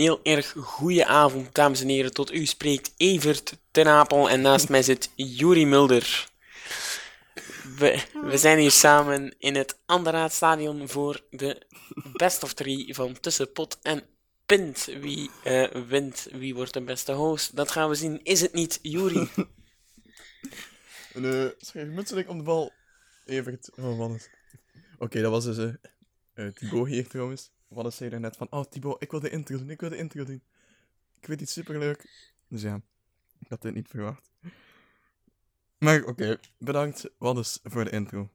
Heel erg goede avond, dames en heren. Tot u spreekt Evert ten Apel en naast mij zit Juri Mulder. We, we zijn hier samen in het Anderaadstadion voor de best of three van tussen pot en pint. Wie eh, wint, wie wordt de beste host, dat gaan we zien. Is het niet Juri? En uh, schrijf Mutselijk om de bal. Evert. Oh, man. Oké, dat was dus eh, Thibaut hier trouwens. Wat is zei er net van, oh Thibaut, ik wil de intro doen, ik wil de intro doen. Ik weet iets superleuk. Dus ja, ik had dit niet verwacht. Maar oké, bedankt Waddes voor de intro.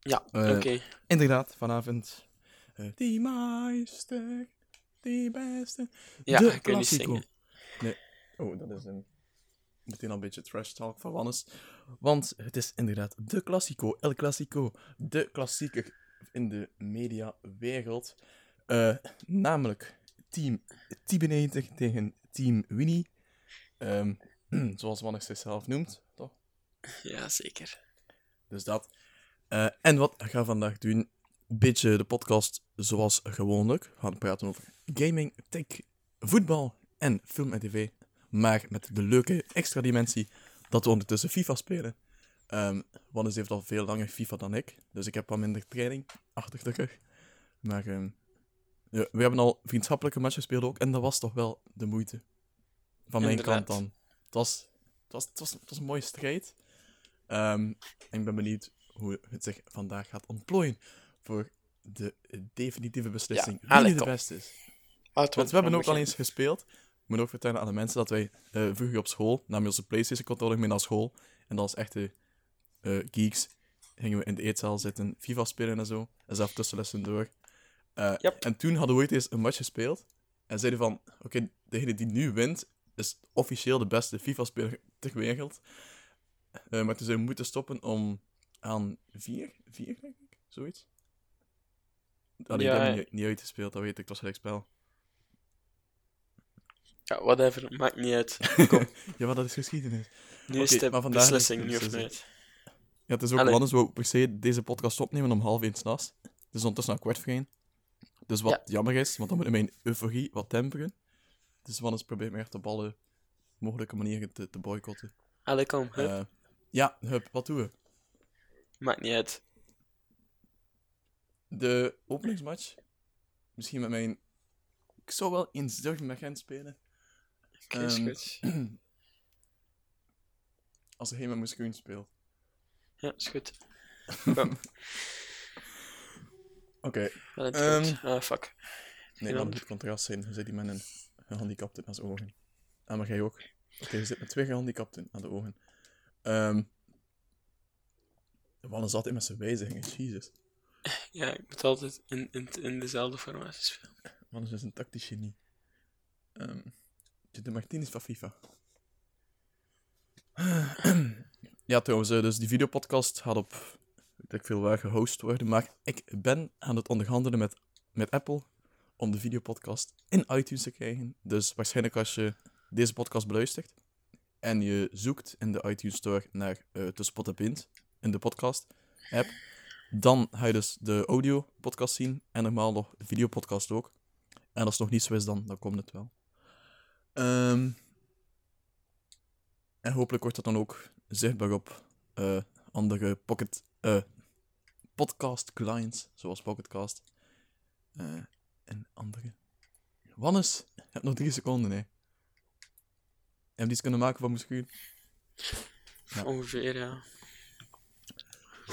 Ja, Eh, oké. Inderdaad, vanavond. eh, die meester, die beste. Ja, de ik kan niet zingen. Nee. Oh, dat is een... meteen al een beetje trash talk van Wannes. Want het is inderdaad de Classico, El Classico, de klassieker in de mediawereld. Eh namelijk Team Tibeneter tegen Team Winnie. Ehm, zoals Wannes zichzelf noemt, toch? Ja, zeker. Dus dat. Eh, en wat gaan we vandaag doen? Een beetje de podcast zoals gewoonlijk. We gaan praten over gaming, tech, voetbal en film en tv. Maar met de leuke extra dimensie dat we ondertussen FIFA spelen. Wannes heeft al veel langer FIFA dan ik. Dus ik heb wat minder training achter de rug. Maar ehm, ja, we hebben al vriendschappelijke matchen gespeeld ook. En dat was toch wel de moeite. Van mijn Inderdaad. kant dan. Het was, het was, het was, het was een mooie strijd. Ehm, en ik ben benieuwd hoe het zich vandaag gaat ontplooien voor de definitieve beslissing Ja, wie de beste is. Want we hebben ook al eens gespeeld. Ik moet ook vertellen aan de mensen dat wij eh, vroeger op school namen onze PlayStation-controller mee naar school. En als echte eh, geeks gingen we in de eetzaal zitten, FIFA spelen en zo. En zelf tussenlessen door. Eh, Yep. En toen hadden we ooit eens een match gespeeld. En zeiden van, oké, degene die nu wint, is officieel de beste FIFA-speler ter wereld. Eh, maar toen zijn we moeten stoppen om aan vier, vier denk ik, zoiets. Allee, Ja, ik heb niet, niet uitgespeeld, dat weet ik, het was gelijk spel. Ja, whatever, maakt niet uit. Ja, maar dat is geschiedenis. Nu is de beslissing nu of beslissing. Ja, het is ook. Wannes wou per se deze podcast opnemen om half één s'nachts. Het is ondertussen al kwart voor één. Dus wat jammer is, want dan moet ik mijn euforie wat temperen. Dus Wannes probeert me echt op alle mogelijke manieren te, te boycotten. Allee, kom, hup. Eh, ja, hup, wat doen we? Maakt niet uit. De openingsmatch. Misschien met mijn... Ik zou wel eens durven met Gent spelen. Goed. Als hij met Moeskroen speelt. Ja, is goed. Oké. in het Ehm. Ah, fuck. Nee, dan moet contrast zijn. Je zit die met een gehandicapte aan zijn ogen. Ah, maar jij ook. Oké, je zit met twee gehandicapten aan de ogen. Ehm Wannes altijd met zijn wijzigingen, jezus. Ja, ik moet altijd in, in, in dezelfde formatie spelen. Wannes is een tactisch genie. Ehm de Martinez van FIFA. ja, trouwens, eh, dus die videopodcast gaat op, ik veel waar, gehost worden. Maar ik ben aan het onderhandelen met, met Apple om de videopodcast in iTunes te krijgen. Dus waarschijnlijk als je deze podcast beluistert en je zoekt in de iTunes Store naar uh, Tussen Pot en Pint in de podcast-app, dan ga je dus de audio-podcast zien en normaal nog de videopodcast ook. En als het nog niet zo is, dan, dan komt het wel. Ehm, en hopelijk wordt dat dan ook zichtbaar op eh, andere pocket, eh, podcast clients, zoals Pocketcast. eh, en andere. Wannes, je hebt nog drie seconden, hè. Heb je iets kunnen maken van misschien? Ja. Ongeveer, ja.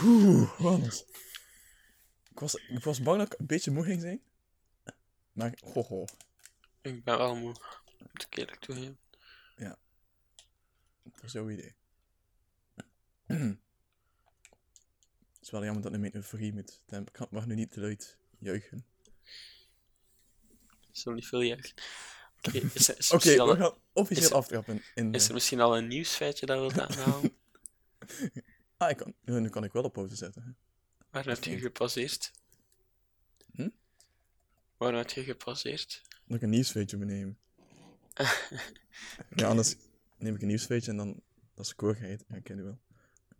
Oeh, Wannes. Ik was, ik was bang dat ik een beetje moe ging zijn. Maar, goh, Ik ben wel moe. Moet ik eerlijk toegeven. Dat is jouw idee. Het is wel jammer dat mijn euforie moet. Ik mag nu niet te luid juichen. is wel niet veel juist. Oké, is, is, al we gaan officieel is- aftrappen. In, is er misschien al een nieuwsfeitje dat we aanhalen? Ah, ik kan, nu kan ik wel op pauze zetten. Waar heb je gepasseerd? Hm? Waar heb je gepasseerd? Dat ik een nieuwsfeitje benemen. ja, anders neem ik een nieuwsfeitje en dan... Dat is koorheid. Ja, ik wel.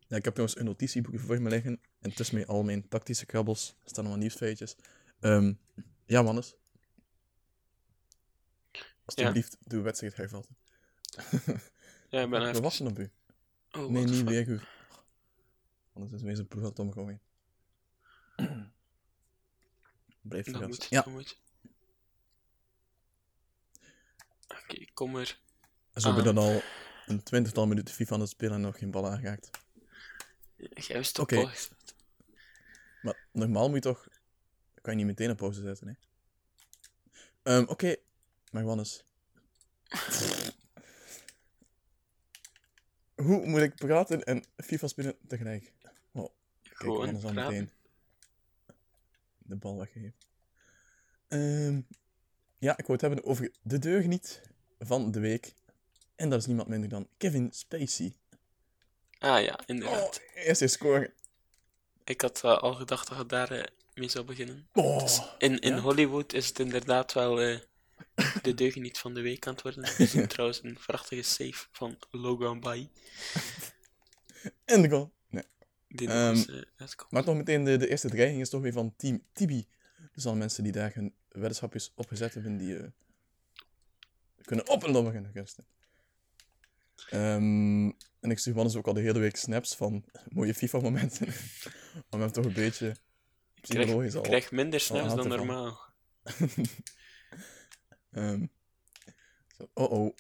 Ja, ik heb trouwens een notitieboekje voor me liggen. En tussen mij al mijn tactische krabbels staan allemaal nieuwsfeitjes. Ehm, ja, Mannes. Alsjeblieft, de wedstrijd hervatten. Ja, ik ben We even... wachten op u. Oh, Nee, niet weer u. Anders is zijn ploeg aan het omgooien. Blijf Dat moet, Ja, dat. Oké, kom er. Zo hebben Ah. dan al een twintigtal minuten FIFA aan het spelen en nog geen bal aangeraakt. Jij Oké. toch Maar normaal moet je toch... Kan je niet meteen op pauze zetten, hè? Ehm, Oké, maar Wannes. Hoe moet ik praten en FIFA spelen tegelijk? Oh, kijk, Gewoon al praten. meteen de bal weggeven. Ehm, ja, ik wou het hebben over de deugniet van de week. En dat is niemand minder dan Kevin Spacey. Ah ja, Oh, inderdaad. eerste score. Ik had eh, al gedacht dat je daar eh, mee zou beginnen. Oh, In, in Ja? Hollywood is het inderdaad wel eh, de deugeniet van de week aan het worden. We zien trouwens een prachtige save van Logan Bay. en de goal. Nee. Die Ehm, eh. Maar toch meteen de, de eerste dreiging is toch weer van Team Tibi. Dus al mensen die daar hun weddenschapjes opgezet hebben, die kunnen op en dan beginnen rusten. Ehm, en ik stuur Wannes ook al de hele week snaps van mooie FIFA-momenten. Om hem toch een beetje Ik krijg, psychologisch ik al... krijg minder snaps dan normaal. Ehm, zo, oh oh.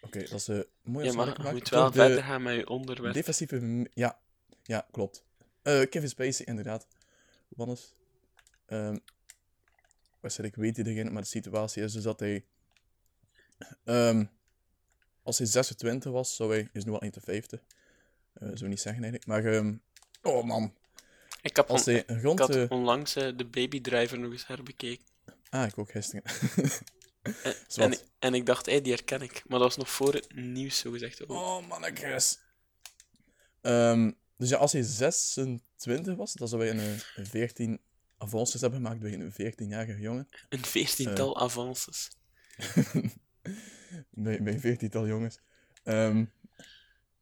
Oké, dat is een mooie Ja, maar je moet wel de verder gaan met je onderwerp. Defensieve... Ja, ja klopt. Eh, Kevin Spacey, inderdaad. Wannes. Ehm waarschijnlijk weet iedereen, maar de situatie is dus dat hij... ehm, als hij 26 was, zou hij... Is nu al 51. Eh zou niet zeggen eigenlijk. Maar... ehm, oh man. Ik, heb Als hij rond... ik had eh, onlangs eh, de Baby Driver nog eens herbekeken. ah, ik ook gisteren. En, en, en ik dacht, hé, die herken ik. Maar dat was nog voor het nieuws, zo gezegd. Oh. Oh, mannekes. Ehm dus ja, als hij 26 was, dan zou hij een, eh, een 14 avances hebben gemaakt bij een 14-jarige jongen. Een veertiental Eh. avances. bij, bij een 14-tal jongens. Ehm,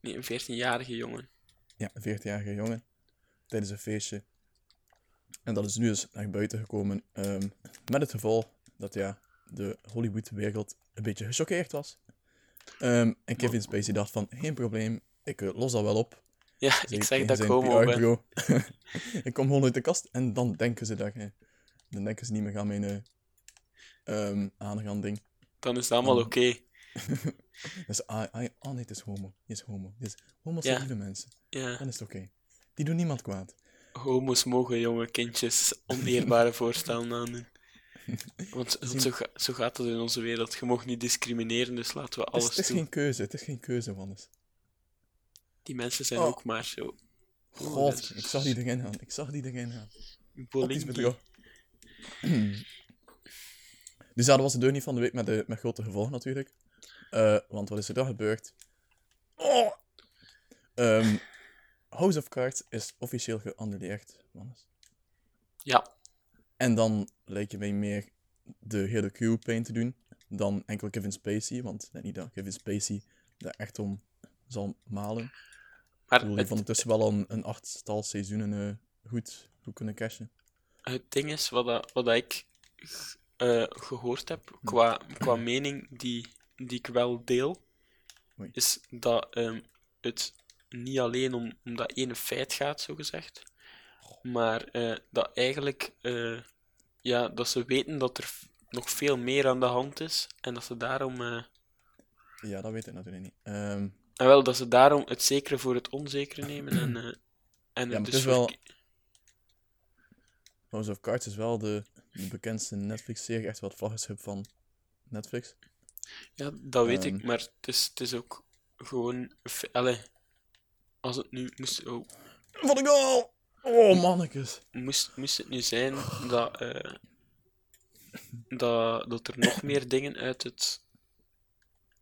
Nee, een veertienjarige jongen. ja, een 14-jarige jongen. Tijdens een feestje. En dat is nu dus naar buiten gekomen. ehm, met het geval dat ja, de Hollywood-wereld een beetje gechoqueerd was. Ehm, en Kevin Spacey dacht van, geen probleem, ik eh, los dat wel op. Ja, ik zeg dat ik zijn homo ben. PR-bureau. ik kom gewoon uit de kast en dan denken ze dat je... Dan denken ze niet meer aan mijn eh ehm, aangaan ding. Dan is het allemaal oké. Dus, ah, ah, oh nee, het is homo. Het is homo. Het is homo's zijn Ja. lieve mensen. Ja, Dan is het oké. Die doen niemand kwaad. homo's mogen jonge kindjes oneerbare voorstellen aandoen. Want, want zo, ga- zo gaat het in onze wereld. Je mag niet discrimineren, dus laten we Het is, alles het is doen. geen keuze. Het is geen keuze, Wannes. Die mensen zijn Oh. ook maar zo. Oh, God, is ik zag die erin gaan. Ik zag die erin gaan. Bolingi. iets met jou. Dus ja, dat was de deur niet van de week met, de, met grote gevolgen natuurlijk. Eh, want wat is er dan gebeurd? Oh! Ehm, House of Cards is officieel geannuleerd, Wannes. Ja, En dan lijkt je mij meer de hele crew pain te doen dan enkel Kevin Spacey. Want net niet dat Kevin Spacey daar echt om zal malen. Ik maar het, van ondertussen wel een, een achttal seizoenen eh, goed, goed kunnen cashen. het ding is, wat, dat, wat dat ik eh, gehoord heb, qua, qua mening die, die ik wel deel, Oei. is dat ehm, het niet alleen om, om dat ene feit gaat, zo gezegd, maar eh, dat eigenlijk eh, ja, dat ze weten dat er nog veel meer aan de hand is en dat ze daarom, Ja, dat weet ik natuurlijk niet. Ehm, en wel, dat ze daarom het zekere voor het onzekere nemen en, en maar het dus is wel- House of Cards is wel de, de bekendste Netflix-serie, echt wel het vlaggenschip van Netflix. Ja, dat weet Ehm. ik, maar het is, het is ook gewoon. Allee, als het nu moest, oh, Wat een goal! Oh, mannetjes. moest, moest het nu zijn dat, eh, dat, dat er nog meer dingen uit het...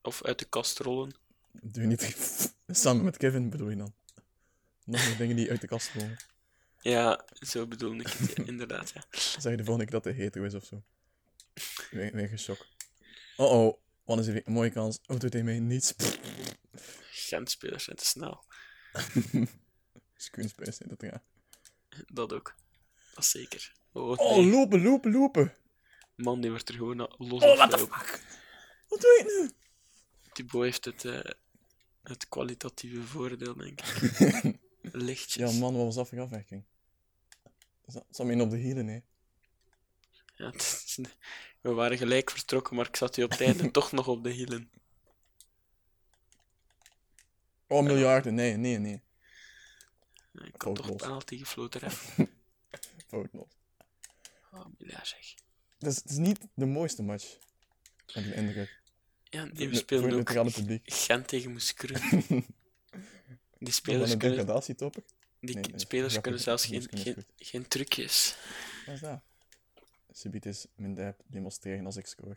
Of uit de kast rollen. Doe je niet... Samen met Kevin bedoel je dan? Nog meer dingen die uit de kast komen. Ja, zo bedoelde ik het, ja, inderdaad, ja. Zeg je de volgende keer dat hij hetero is of zo. Weer, weer. Oh oh, wat is er weer een mooie kans. Oh, doet hij mij niets. Gent-spelers zijn te snel. Schoenspijs zijn dat ja. Dat ook. Dat is zeker. Oh, Oh, nee. lopen, lopen, lopen. Man, die wordt er gewoon los Oh, what the fuck? Wat doe je nu? Thibaut heeft het, eh, het kwalitatieve voordeel, denk ik. Lichtjes. Ja, man, wat was dat voor afwerking? Zat zat me in op de hielen, nee. Ja, is- we waren gelijk vertrokken, maar ik zat hier op het einde toch nog op de hielen. Oh, miljarden, nee, nee, nee. Ik had toch Foutloos. penalty gefloten, hè. Foutloos. Oh, miljard zeg. Het is, het is niet de mooiste match. Heb ik de indruk. Ja, nee, we speelden ook. Gent tegen Moeskroen. Die spelers een kunnen, degradatietopper? die Nee, spelers kunnen zelfs geen, geen, geen trucjes. Wat is dat? Subiet is mijn dab demonstreren als ik score.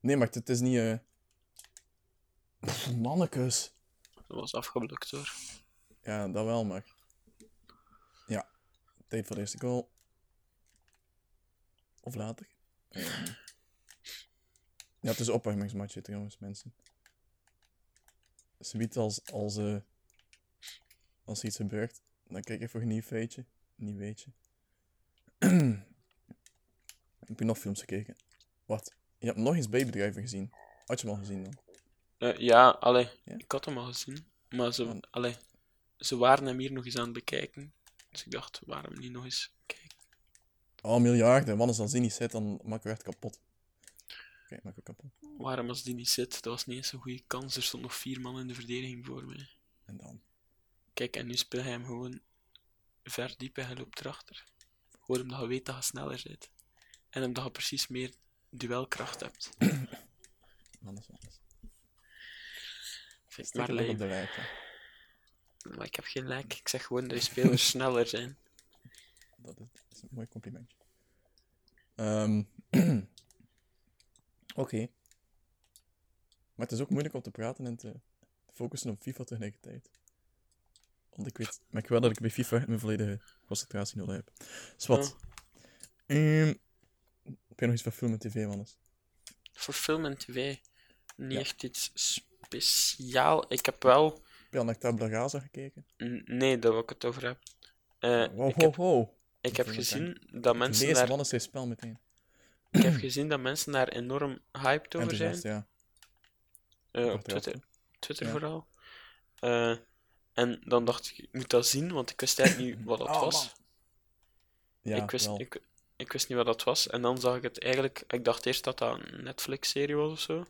Nee, maar het is niet... Pff, Mannekes. Dat was afgeblokt hoor. Ja, dat wel, maar... Ja, tijd voor de eerste goal. Of later. Ja, het is een opwarmingsmatchje trouwens, mensen. Subiet als, als, eh als iets gebeurt, dan kijk ik voor een nieuw feitje. Nieuw weetje. Heb je nog films gekeken? Wat? Je hebt nog eens Babydriver gezien. Had je hem al gezien dan? Eh, ja, allee, Ja? ik had hem al gezien. Maar ze, allee, ze waren hem hier nog eens aan het bekijken. Dus ik dacht, waarom niet nog eens kijken? Oh, miljarden. Want als dat zin niet zit, dan maak ik echt kapot. Waarom als die niet zit? Dat was niet eens een goede kans. Er stond nog vier man in de verdediging voor mij. En dan? Kijk, en nu speel hij hem gewoon ver diep en hij loopt erachter. Gewoon omdat je weet dat je sneller bent. En omdat je precies meer duelkracht hebt. Is anders. Vind ik maar leuk. Maar ik heb geen lijk. Ik zeg gewoon dat je spelers sneller zijn. Dat is, dat is een mooi complimentje. Ehm, Oké. Maar het is ook moeilijk om te praten en te focussen op FIFA tegelijkertijd. Want ik weet, maar ik weet dat ik bij FIFA mijn volledige concentratie nodig heb. Dus wat? Ehm, heb je nog iets van film en tv, Wannes? Voor film en tv niet Ja. echt iets speciaal. Ik heb wel... Heb je al naar Tabla Rasa gekeken? N- Nee, daar wil ik het over heb. Eh, Wow, ik wow, heb, wow. ik heb gezien dat mensen Lees daar... Wannes zijn spel meteen. Ik heb gezien dat mensen daar enorm hyped over zijn. Ja. Eh, op Twitter. Twitter Ja. vooral. Eh, en dan dacht ik, ik moet dat zien, want ik wist eigenlijk niet wat dat Oh, was. Ja, ik, wist, wel. ik, ik wist niet wat dat was. En dan zag ik het eigenlijk... Ik dacht eerst dat dat een Netflix-serie was of zo.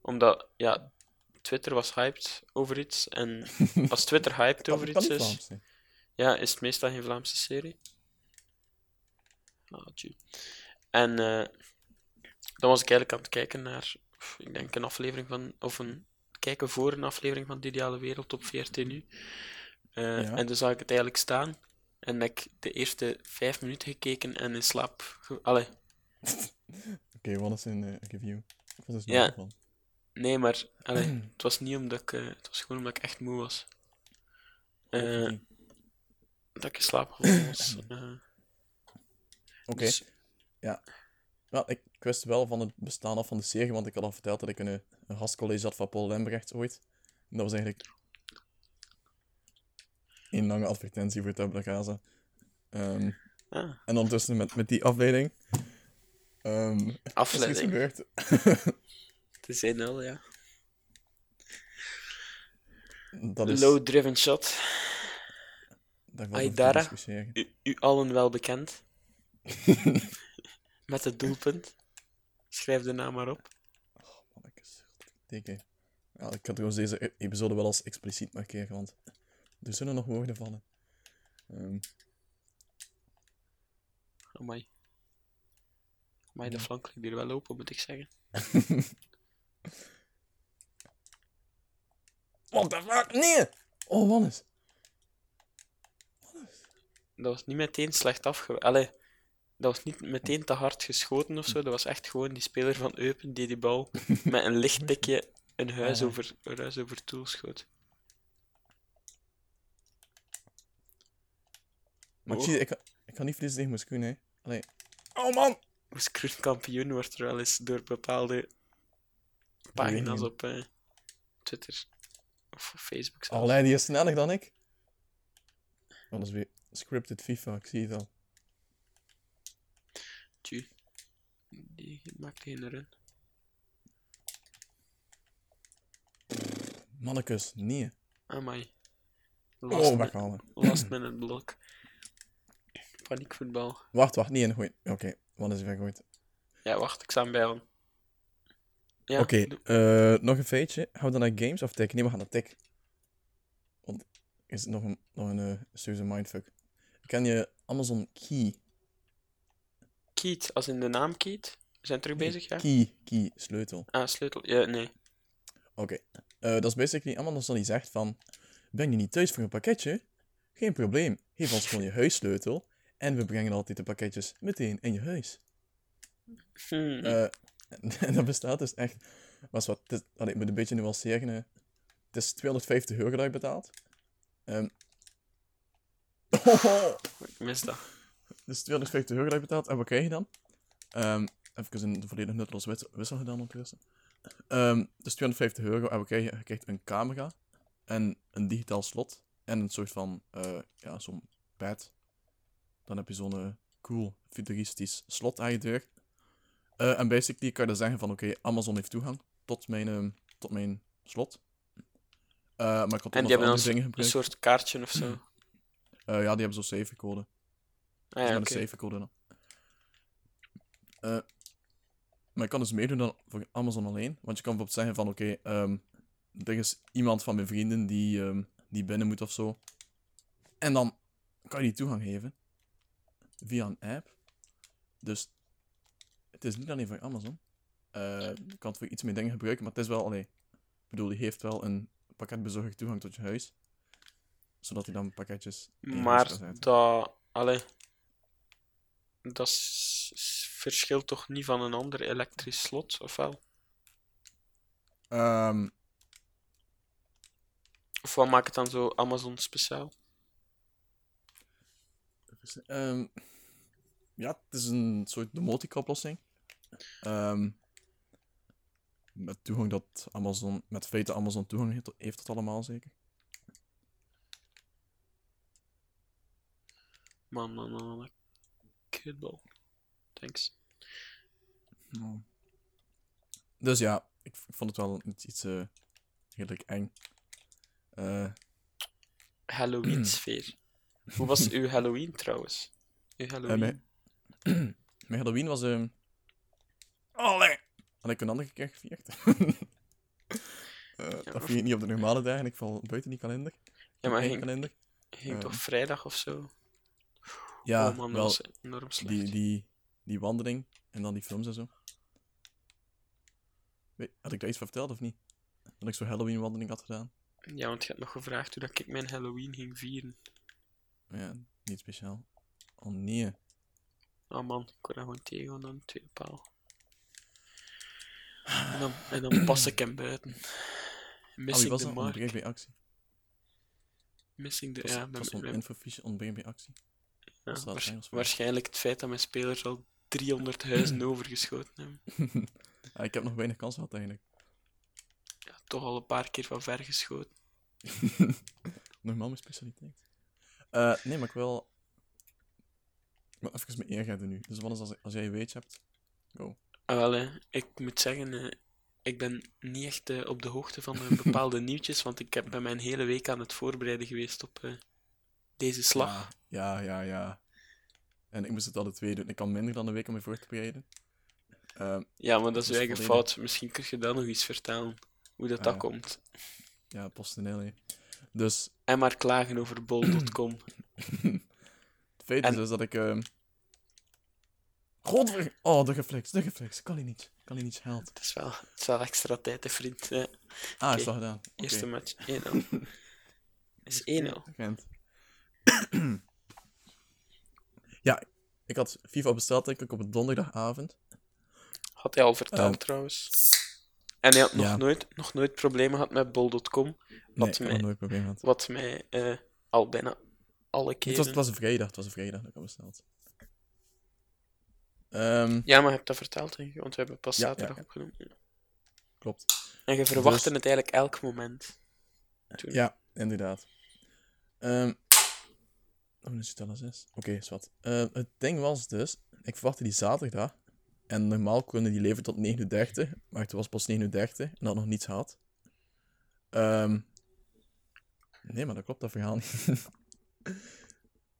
Omdat, ja, Twitter was hyped over iets. En als Twitter hyped over iets is... Ja, is het meestal geen Vlaamse serie. Ah, tju. En eh, dan was ik eigenlijk aan het kijken naar, ik denk een aflevering van, of een kijken voor een aflevering van De Ideale Wereld op VRT nu. Ja. En toen zag ik het eigenlijk staan. En heb ik de eerste vijf minuten gekeken en in slaap. ge- Allee, Oké, wat is een eh, review? Wat is er Ja. van? nee, maar allee, het was niet omdat ik, het was gewoon omdat ik echt moe was. Eh, dat ik in slaap gevallen was. Oké. dus- Ja. Ik, ik wist wel van het bestaan af van de serie, want ik had al verteld dat ik een, een gastcollege had van Paul Lembrecht ooit. En dat was eigenlijk een lange advertentie voor Gaza. Ehm, ah, en ondertussen met, met die afleiding is iets afleiding. gebeurd. Het is 1-0, ja. Dat is... Low driven shot. Aydara. U, u allen wel bekend. Met het doelpunt. Schrijf de naam maar op. Mannetjes. Teken. Ja, ik ga trouwens deze e- episode wel als expliciet markeren, want er zullen nog woorden vallen. Ehm, Amai. Amai, de flank ligt hier wel open, moet ik zeggen. What the fuck? Nee! Oh, Wannes. Dat was niet meteen slecht afge... Allee, Dat was niet meteen te hard geschoten of zo. Dat was echt gewoon die speler van Eupen die die bal met een licht tikje een huis over, een huis over het doel schoot. Maar ik, Oh. zie, ik, ik ga niet verliezen tegen Moskou, nee. Allee. Oh man! Moeskroen kampioen wordt er wel eens door bepaalde pagina's op eh, Twitter of Facebook zelfs. Allee, die is sneller dan ik. Is weer scripted FIFA, ik zie het al. Tju. Die maakt geen run. Mannekes, nee. Amai. Oh, Last, weghalen. last minute blok. Paniekvoetbal. Wacht, wacht, niet ingooien. Oké, wat is er weggooid? Ja, wacht, ik sta hem bij aan. Ja, Oké, eh, nog een feitje. Gaan we dan naar games of tech? Nee, we gaan naar tech. Want is het nog een, nog een serieuze mindfuck. Ken je Amazon Key? Keat, als in de naam Keat. We zijn terug bezig, ja? Key, key, sleutel. Ah, sleutel. Ja, nee. Oké. Eh, dat is basically Amazon die zegt van... Ben je niet thuis voor een pakketje? Geen probleem. Geef ons gewoon je huissleutel. En we brengen altijd de pakketjes meteen in je huis. Hmm. En dat bestaat dus echt... Was wat, het is- allee, ik moet een beetje nuanceren. hè. Het is 250 euro dat je betaalt. Ehm Ik mis dat. Dus 250 euro dat je betaalt. En wat krijg je dan? Ehm even een volledig nutteloos wissel, gedaan ondertussen. Ehm dus 250 euro. En wat krijg je? Je krijgt een camera. En een digitaal slot. En een soort van... eh, ja, zo'n pad. Dan heb je zo'n eh, cool, futuristisch slot aan je deur. Eh, en basically kan je dan zeggen van... Oké, Amazon heeft toegang tot mijn, ehm, tot mijn slot. Maar ik had En die hebben dan een soort kaartje of zo. Ja, die hebben zo'n save-code. Ah, Dus ja, met oké. een save-code dan. Eh, maar ik kan dus meedoen dan voor Amazon alleen. Want je kan bijvoorbeeld zeggen van, oké, ehm, er is iemand van mijn vrienden die, ehm, die binnen moet of zo. En dan kan je die toegang geven. Via een app. Dus het is niet alleen voor Amazon. Eh, je kan het voor iets meer dingen gebruiken, maar het is wel, allee, ik bedoel, die heeft wel een pakketbezorger toegang tot je huis. Zodat hij dan pakketjes je Maar dat... Allee. Dat verschilt toch niet van een ander elektrisch slot, of wel? Ehm, Of wat maakt het dan zo Amazon speciaal? Ehm, ja, het is een soort domotica-oplossing. Ehm, met toegang dat Amazon, met feite Amazon toegang heeft, heeft het allemaal zeker. Man, man, man, man. Kutbal. Thanks. Dus ja, ik, ik vond het wel iets, eh, redelijk eng. Eh, Halloween-sfeer. Hoe was uw Halloween trouwens? Uw Halloween? mijn- mijn Halloween was... ehm Allee! Had ik een andere keer gevierd. Eh, dat vier ik niet op de normale dagen, ik val buiten die kalender. ja, maar ging, kalender. ging eh, toch vrijdag of zo? Ja, oh man, dat wel, was enorm slecht. die, die, die wandeling en dan die films en zo. Weet, had ik daar iets van verteld of niet? Dat ik zo'n Halloween-wandeling had gedaan? Ja, want je hebt nog gevraagd hoe dat ik mijn Halloween ging vieren. Ja, niet speciaal. Oh nee. Oh man, ik word daar gewoon tegen aan een tweede paal. En dan, en dan pas ik hem buiten. Missing was the dat? mark. Bij actie. Missing was, Ja, was infofiche ontbreekt bij actie. Ja, waarschijnlijk het feit dat mijn spelers al 300 huizen overgeschoten hebben. Ah, ik heb nog weinig kans gehad eigenlijk. Ja, toch al een paar keer van ver geschoten. Normaal mijn specialiteit. Eh, nee, maar ik wil... Ik wil even mijn eer nu. Dus wat is als, als jij weet hebt? Go. Ah, wel, hè. ik moet zeggen, eh, ik ben niet echt eh, op de hoogte van bepaalde nieuwtjes, want ik heb, ben mijn hele week aan het voorbereiden geweest op deze slag. Ja, ja, ja. En ik moest het alle twee doen. Ik kan minder dan een week om me voor te bereiden. Ehm, Ja, maar dat is uw is eigen volledig. fout. Misschien kun je dan nog iets vertellen, hoe dat, Ah, dat ja. komt. ja, PostNL, hè. Dus En maar klagen over bol.com. het feit En- is dus dat ik... Godver... Oh, de reflex, de reflex. Kan hij niet. Kan hij niet helpt. Het is wel, het is wel extra tijd, hè, vriend. Ah, is dat gedaan. Eerste match, 1-0. is 1-0. Ja, ik had FIFA besteld denk ik op een donderdagavond. Had hij al verteld Ehm, trouwens. En hij had nog, nooit, nog nooit problemen gehad met bol.com. Wat ik mij, nooit probleem gehad. wat mij eh, al bijna alle Het keren... was, het was een vrijdag, het was een vrijdag dat ik had besteld. Ehm, Ja, maar je hebt dat verteld, denk ik, want we hebben pas Ja, zaterdag ja, opgenomen. Klopt. En je verwachtte Dus- het eigenlijk elk moment. Toen. Ja, inderdaad. Ehm oh, nu zit alles is. Oké, is wat. Eh, het ding was dus, ik verwachtte die zaterdag. En normaal kunnen die leveren tot 9.30 uur, maar het was pas 9.30 uur en dat nog niets had. Ehm nee, maar dat klopt, dat verhaal niet.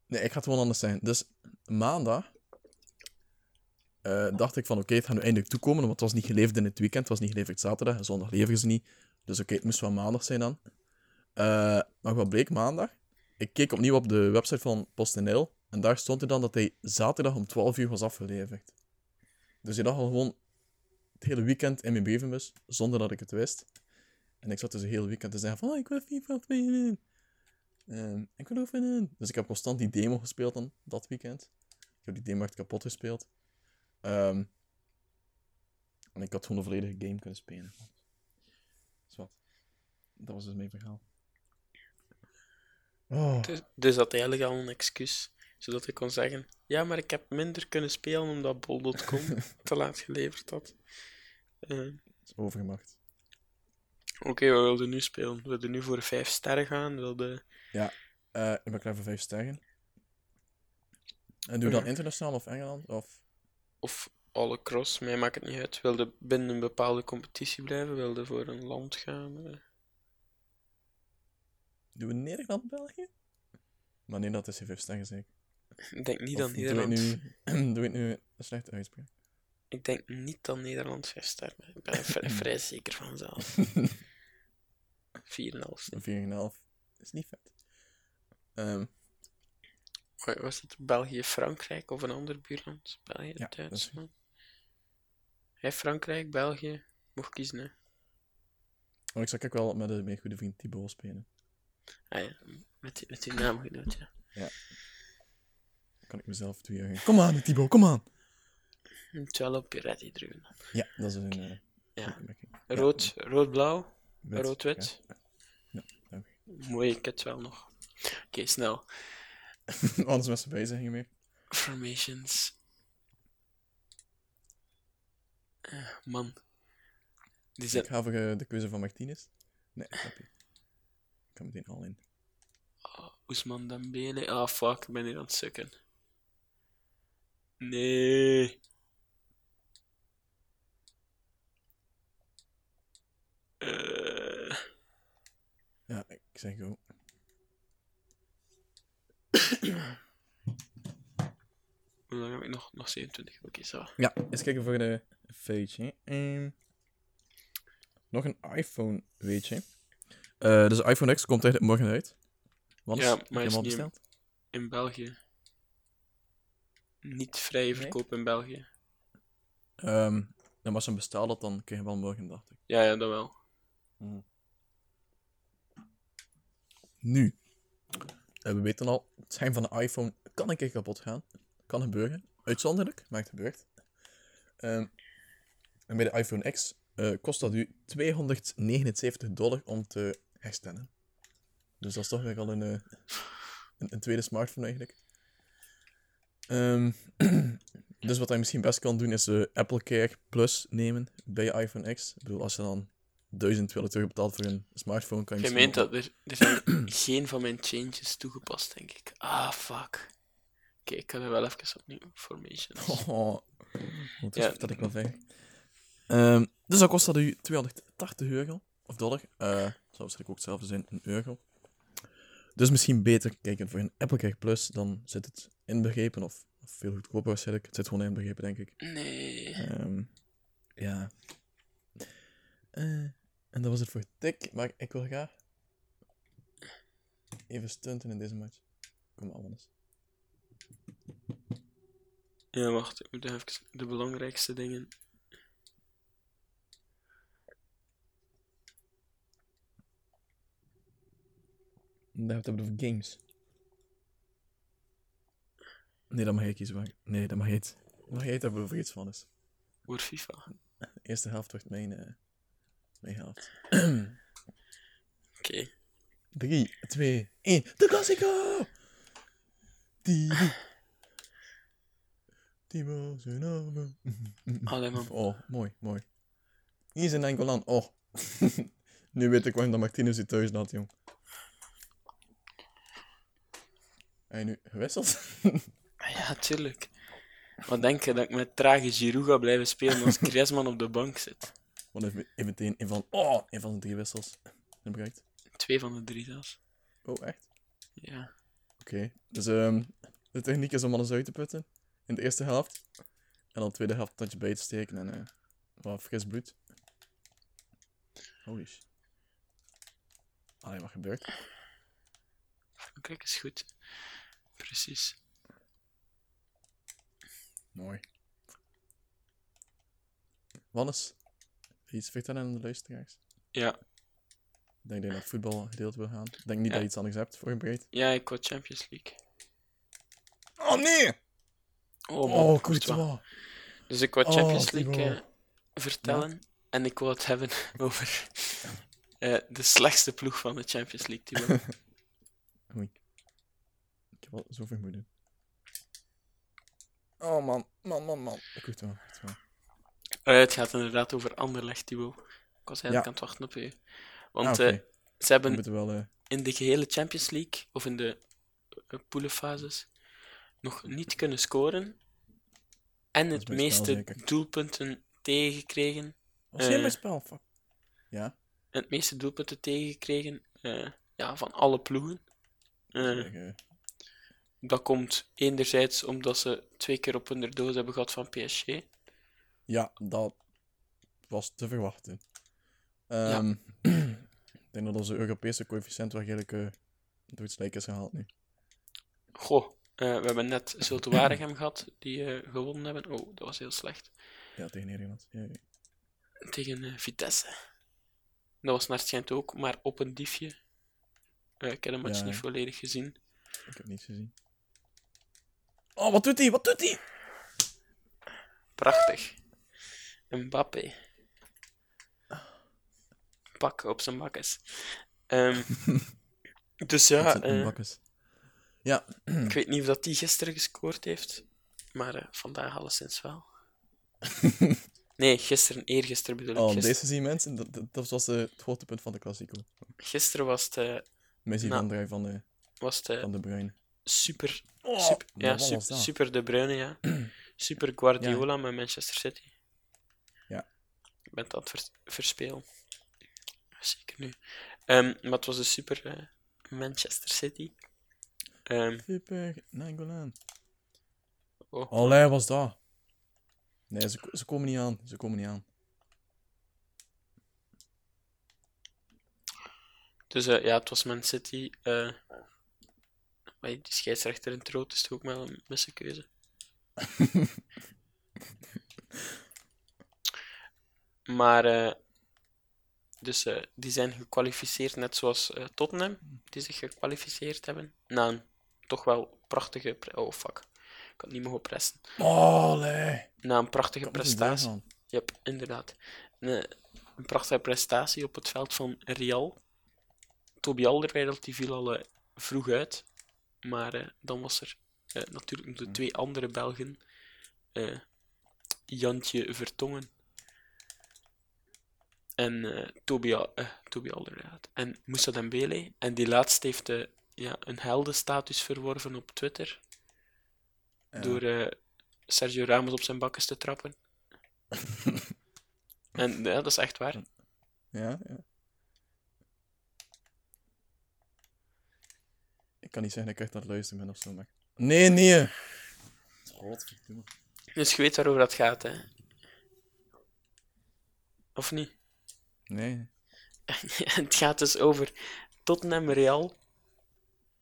nee, ik ga het gewoon anders zijn. Dus maandag eh, dacht ik van oké, het gaat nu eindelijk toekomen, want het was niet geleverd in het weekend, het was niet geleverd zaterdag en zondag leveren ze niet. Dus oké, het moest wel maandag zijn dan. Eh, maar wat bleek maandag? Ik keek opnieuw op de website van PostNL en daar stond er dan dat hij zaterdag om 12 uur was afgeleverd. Dus je dacht al gewoon het hele weekend in mijn brievenbus, zonder dat ik het wist. En ik zat dus het hele weekend te zeggen van, oh, ik wil FIFA spelen. Ehm, ik wil oefenen. Dus ik heb constant die demo gespeeld dan, dat weekend. Ik heb die demo echt kapot gespeeld. Ehm, en ik had gewoon een volledige game kunnen spelen. Dus. Dat was dus mijn verhaal. Oh. Dus, dus dat eigenlijk al een excuus. Zodat ik kon zeggen, ja, maar ik heb minder kunnen spelen omdat bol.com te laat geleverd had. Eh, is overgemacht. Oké, we wilden nu spelen. We wilden nu voor vijf sterren gaan. We wilden... Eh, ik ben klaar voor vijf sterren. En doe je dan Mhm. internationaal of Engeland? Of... Of alle cross, mij maakt het niet uit. Wilde binnen een bepaalde competitie blijven, wilde voor een land gaan. Doen we Nederland, België? Maar nee, dat is vijf sterren zeker. Ik denk niet Of dat doe ik Nederland... nu, doe ik nu een slechte uitspraak? Ik denk niet dat Nederland heeft. Ik ben er vrij, zeker van zelf. 4,5. Een 4,5 is niet vet. Wa- Was het België, Frankrijk of een ander buurland? België, Ja, Duitsland. Hij Frankrijk, België. Mocht kiezen, hè. maar ik zou ook wel met een mijn goede vriend Thibaut spelen. Ah ja, met, die- met die naamgenoot, ja. Dan kan ik mezelf twee Kom aan, Thibaut, kom aan! Je moet wel op je ready drukken. Ja, dat is een... eh, Ja. Rood, rood-blauw, Wit. rood-wit. Ja, dank Mooi, ik het wel nog. Oké, snel. Ja. Anders met z'n bij zeggen meer. Formations. Eh, man. Die Ik ga voor eh, de keuze van Martinez. Nee, grapje. Ik ga meteen al in. Oh, Ousmane Dembele. Ah, fuck, ik ben hier aan het sukken. Nee. Eh, Ja, ik zeg go. hoe lang heb ik nog? Nog 27. Oké, zo. Ja, eens kijken voor de feitje. Ehm, nog een iPhone, weet je. Eh, dus iPhone X komt eigenlijk morgen uit. Wanneer Ja, maar je is niet- besteld? In België. Niet vrije verkoop in België. Ehm, en als je hem had, dan krijg je wel morgen, dacht ik. Ja, ja, dat wel. Nu. Eh, we weten al, het schijn van de iPhone kan een keer kapot gaan. Kan gebeuren. Uitzonderlijk, maar het gebeurt. Ehm, en bij de iPhone X eh, kost dat u 279 dollar om te herstellen. Dus dat is toch weer al een, eh, een, een tweede smartphone eigenlijk. Ehm, dus wat hij misschien best kan doen is de Apple Care Plus nemen bij je iPhone X. Ik bedoel, als je dan 1000 terug betaalt voor een smartphone, kan je Je meent dat er, er zijn geen van mijn changes toegepast, denk ik. Ah, fuck. Oké, ik kan er wel even opnieuw. Formations. Oh, dat Ja. is dat ik wel ver. Ehm, dus dat kost dat u 280 euro, of dollar. Eh zou waarschijnlijk ook hetzelfde zijn, een euro. Dus misschien beter kijken voor een Apple Care Plus, dan zit het inbegrepen, of, of veel goedkoper waarschijnlijk. Het zit gewoon inbegrepen, denk ik. Nee. Ehm, ja. Eh, en dat was het voor tik, maar ik wil graag even stunten in deze match. Kom maar, eens. Ja, wacht. Ik moet even de belangrijkste dingen. Dan hebben we het over games. Nee, dat mag kiezen. maar- Nee, dat mag jij het. Mag jij het hebben over iets van is. Voor FIFA. De eerste helft wordt mijn, eh, mijn helft. Oké. 3, 2, 1. De Classico! Timo. Timo zijn. Allee, man. Oh, mooi, mooi. Hier is een enkel aan. Oh. nu weet ik waarom dat Martinez het thuis had, jong. Hij nu gewisseld? Ja, tuurlijk. Wat denk je dat ik met trage Giroud ga blijven spelen als Griezmann op de bank zit? Want even, even meteen een van, oh, een van de drie wissels gebruikt. Twee van de drie zelfs. Oh, echt? Ja. Oké. Dus ehm, de techniek is om alles uit te putten in de eerste helft. En dan de tweede helft een tandje bij te steken en eh wat fris bloed. Holy shit. Allee, wat gebeurt? Frankrijk is goed. Precies. Mooi. Wannes, iets vertellen aan de luisteraars? Ja. Ik denk dat je naar het voetbalgedeelte wil gaan. Ik denk niet dat je iets anders hebt voorbereid. Ja, ik wou Champions League. Oh nee! Oh, Oh, man, Courtois. Dus ik wou Oh, Champions League eh, vertellen. En ik wou het hebben over eh, de slechtste ploeg van de Champions League. Oei. Ik al zo vermoeden. Oh man, man, man, man. Courtois, Courtois. Eh, het gaat inderdaad over Anderlecht, Thibaut. Ik was eigenlijk Ja. aan het wachten op u. Want Ah, eh, ze hebben wel... eh, in de gehele Champions League, of in de uh, poelenfases, nog niet kunnen scoren. En het spel meeste doelpunten tegengekregen. Was mijn spel? Fuck. Ja. Het meeste doelpunten tegengekregen eh, ja, van alle ploegen. Zeg, dat komt enerzijds omdat ze twee keer op hun doos hebben gehad van PSG. ja, dat was te verwachten. Ehm, ik denk dat onze Europese coëfficiënt wel redelijk eh, door het is gehaald nu. Goh, eh, we hebben net Zulte Waregem gehad, die eh, gewonnen hebben. Oh, dat was heel slecht. Ja, tegen Nederland. Ja, ja. Tegen Vitesse. Dat was naar het schijnt ook, maar op een diefje. Ik heb de match Ja, niet ja. volledig gezien. Ik heb niets gezien. Oh, wat doet hij? Wat doet hij? Prachtig. Mbappé. Pak op zijn bakkes. Ehm, dus ja, eh, bakkes. Ja, ik weet niet of dat die gisteren gescoord heeft, maar eh, vandaag alleszins wel. Nee, gisteren, eergisteren bedoel ik. oh, deze zien mensen, dat, dat, was eh, het hoogtepunt van de Classico. Gisteren was het, Messi van Draai van de, was het eh, van de Bruin. Super, Oh, super, ja, super, dat? super De Bruyne, ja. Super Guardiola met Manchester City. Ja. Ik ben het vers- verspelen. Zeker nu. Ehm, maar het was een super eh, Manchester City. Ehm, Super, Nangolan. oh, Allee, was dat? Nee, ze, ze komen niet aan. Ze komen niet aan. Dus eh, ja, het was Man City. eh maar die scheidsrechter in het rood is toch ook wel een missenkeuze. maar, eh, dus eh, die zijn gekwalificeerd, net zoals eh, Tottenham, die zich gekwalificeerd hebben. Na een toch wel prachtige. Oh fuck, ik had niet mogen pressen. Na een prachtige prestatie. Yep, inderdaad. Een, een prachtige prestatie op het veld van Real. Toby Alderweireld die viel al vroeg uit. Maar eh, dan was er eh, natuurlijk nog de twee andere Belgen. eh, Jantje Vertongen. En Toby, Al- eh, Toby Alderweireld. En Moussa Dembele. En die laatste heeft eh, ja, een heldenstatus verworven op Twitter. Ja. Door Sergio Ramos op zijn bakkes te trappen. En ja, dat is echt waar. Ja, ja. Kan niet zeggen dat ik echt aan het luisteren ben of zo, maar... Nee, nee! Godverdomme. Dus je weet waarover dat gaat, hè? Of niet? Nee. Het gaat dus over Tottenham Real,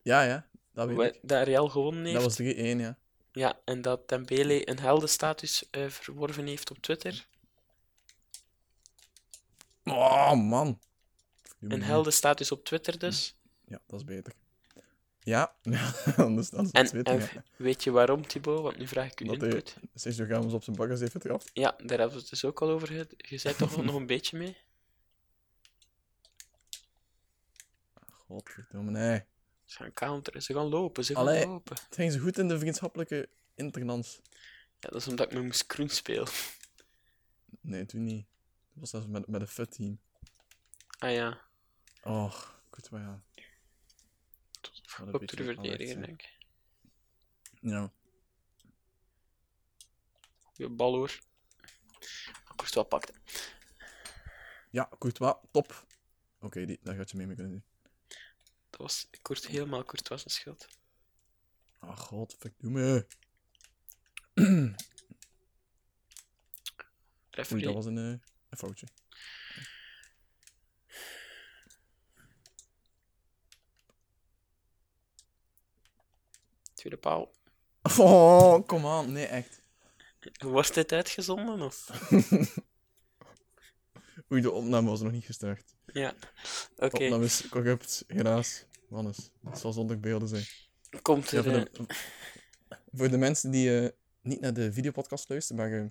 Ja, ja. Dat weet wa- ik. dat Real gewonnen heeft. Dat was 3-1, ja. Ja, en dat Dembele een heldenstatus eh, verworven heeft op Twitter. Oh, man. Een heldenstatus op Twitter dus. Ja, dat is beter. Ja, anders dan is En, ja. weet je waarom, Thibaut? Want nu vraag ik u Dat input. Sergio Ramos op zijn bakkers heeft getrapt. Ja, daar hebben we het dus ook al over gehad. Je zei toch nog een beetje mee? Godverdomme, nee. Ze gaan counteren, ze gaan lopen, ze gaan Allee. lopen. Het ging zo goed in de vriendschappelijke internans. Ja, dat is omdat ik met moest Kroen speel. Nee, toen niet. Dat was zelfs met, met een fut team. Ah ja, Oh, goed wel ja. Op de verdediger, alert, denk ik. Ja. Goeie bal hoor. Courtois pakte. Ja, Courtois, top. Oké, die daar gaat je mee mee kunnen doen. Dat was kort, helemaal Courtois zijn schuld. Ah, god, verdomme. Oei, Referee. dat was een, eh, een foutje. Tweede paal. Oh, kom aan. Nee, echt. Wordt dit uitgezonden? Of? Oei, de opname was nog niet gestart. Ja. De Oké, opname is corrupt, helaas. Wannes, het zal zonder beelden zijn. komt Ja, er... voor, eh, de, voor de mensen die eh, niet naar de videopodcast luisteren, maar eh,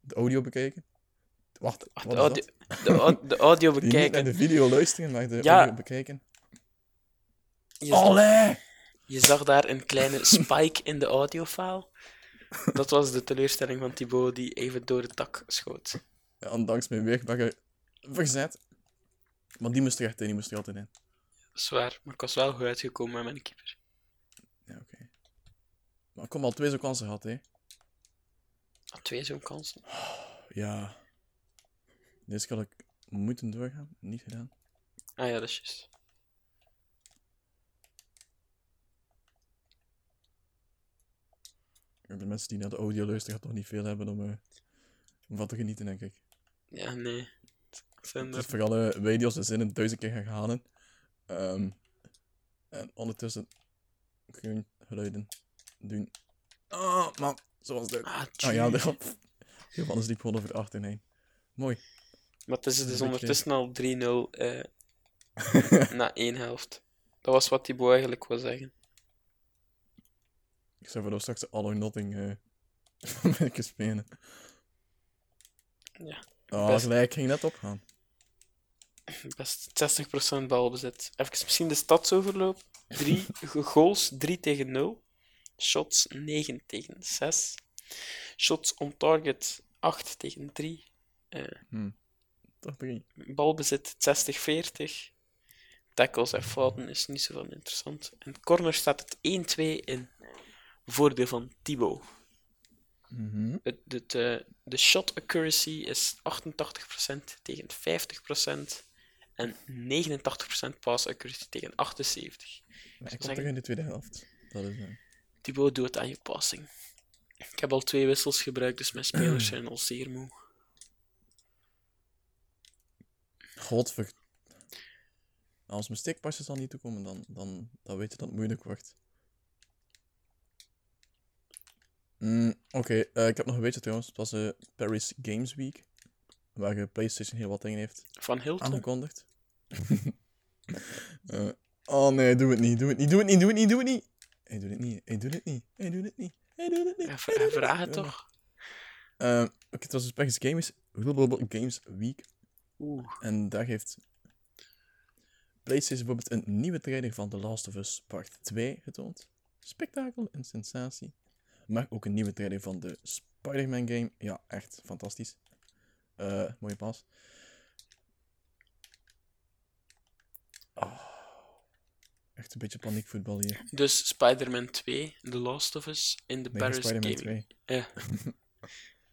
de audio bekijken. Wacht, wat de, is audio, dat? de, au- de audio Die niet naar bekijken. de video luisteren, maar de Ja. audio bekijken. Allee! Je zag daar een kleine spike in de audiofile. Dat was de teleurstelling van Thibaut die even door het dak schoot. Ja, ondanks mijn weegbagger verzet. Maar die moest er echt in, die moest er altijd in. Zwaar, maar ik was wel goed uitgekomen met mijn keeper. Ja, oké. Maar ik kom al twee zo'n kansen gehad, hè. Had twee zo'n kansen. Ja. Deze had ik moeten doorgaan, niet gedaan. Ah ja, dat is juist. De mensen die naar de audio luisteren gaan toch niet veel hebben om, eh, om van te genieten, denk ik. Ja, nee. Het is vooral eh video's de zinnen duizend keer gaan halen. Ehm, en ondertussen gewoon geluiden doen. Ah, man, zoals dit. Ah, Ah ja, de Johannes liep gewoon over de 8 in 1. Mooi. Maar het is dus beetje- ondertussen al 3-0 eh, na één helft. Dat was wat Thibaut eigenlijk wil zeggen. Ik zou voor straks All or Nothing eh uh, spelen. Ja, Ah, best. gelijk ging net opgaan. Best 60% balbezit. Even misschien de stadsoverloop. Drie ge- goals, 3 tegen 0. Shots 9 tegen 6. Shots on target 8 tegen 3. Toch drie. Balbezit 60-40. Tackles en fouten is niet zo van interessant. En corner staat het 1-2 in. Voordeel van Thibaut. Mhm. Het, het, eh, de shot accuracy is 88% tegen 50%. En 89% pass accuracy tegen 78%. Maar ik kom toch in de tweede helft. Dat is... eh, Thibaut doet het aan je passing. Ik heb al twee wissels gebruikt, dus mijn spelers zijn al zeer moe. Godver... Als mijn stickpasjes al niet toekomen, dan, dan, dan weet je dat het moeilijk wordt. Mm, Oké, eh, ik heb nog een beetje trouwens. Het was eh, Paris Games Week. Waar eh, PlayStation heel wat dingen heeft Van Hilton. aangekondigd. Eh, oh nee, doe het niet, doe het niet, doe het niet, doe het niet, doe het niet. Hij doet het niet, hij doet het niet, hij doet het niet, hij doet het niet. Ja, doet het vraag het toch? Eh, Oké, het was dus Paris Games, Games Week. Oeh. En daar heeft PlayStation bijvoorbeeld een nieuwe trailer van The Last of Us Part 2 getoond. Spektakel en sensatie. Maar ook een nieuwe trailer van de Spider-Man game. Ja, echt fantastisch. Eh, mooie pas. Oh, echt een beetje paniekvoetbal hier. Dus Spider-Man 2, The Last of Us, in de Nee, Paris Spider-Man Gaming. 2. Ja. Dan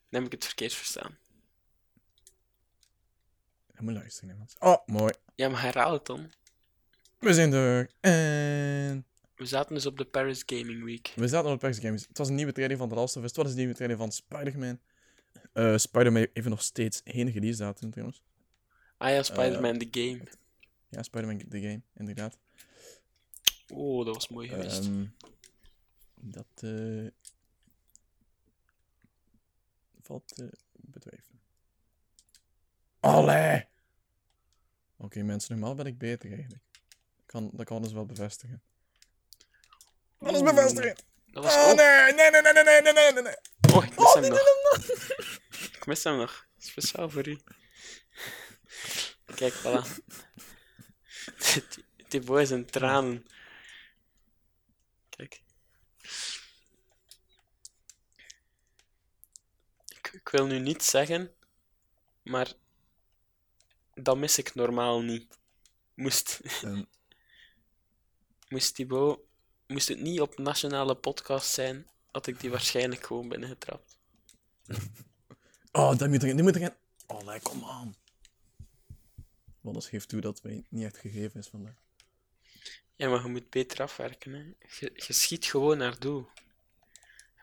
heb ik het verkeerd verstaan. Je moet luisteren, mensen. Oh, mooi. Ja, maar herhaal het dan. We zijn er. En... We zaten dus op de Paris Gaming Week. We zaten op Paris Games. Het was een nieuwe trailer van The Last of Us. Het was een nieuwe trailer van Spider-Man. Eh, Spider-Man heeft nog steeds geen release datum trouwens. Ah ja, Spider-Man the Game. Ja, Spider-Man the Game, inderdaad. Oh, dat was mooi geweest. Ehm, dat eh, valt te betwijfelen. Allee! Oké mensen, normaal ben ik beter eigenlijk. Kan, dat kan dus wel bevestigen. Dat is bevestigend. Dat was Oh nee, nee, nee, nee, nee, nee, nee, nee, nee. Oh, ik mis hem nog. Ik mis hem nog. Speciaal voor u. Kijk, voilà. Thibaut is in tranen. Kijk. Ik, ik wil nu niet zeggen, maar dat mis ik normaal niet. Moest, Ehm, moest Thibaut, moest het niet op nationale podcast zijn, had ik die waarschijnlijk gewoon binnengetrapt. Oh, dat moet erin, die moet erin. Oh, nee, kom aan. Want dat geeft toe dat wij niet echt gegeven is vandaag. Ja, maar je moet beter afwerken. Hè. Je, je schiet gewoon naar doel.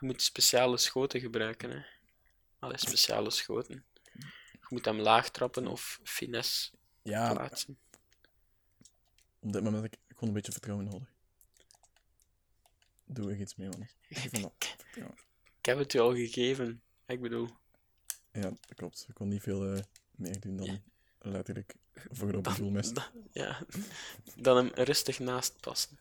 Je moet speciale schoten gebruiken. Hè. Allee, speciale schoten. Je moet hem laag trappen of finesse Ja, plaatsen. op dit moment heb ik gewoon een beetje vertrouwen nodig. Doe ik iets mee, man. Ik heb het je al gegeven. Ik bedoel, Ja, dat klopt. Ik kon niet veel eh, meer doen dan letterlijk voor op het doel mis. da- ja, dan hem rustig naast passen.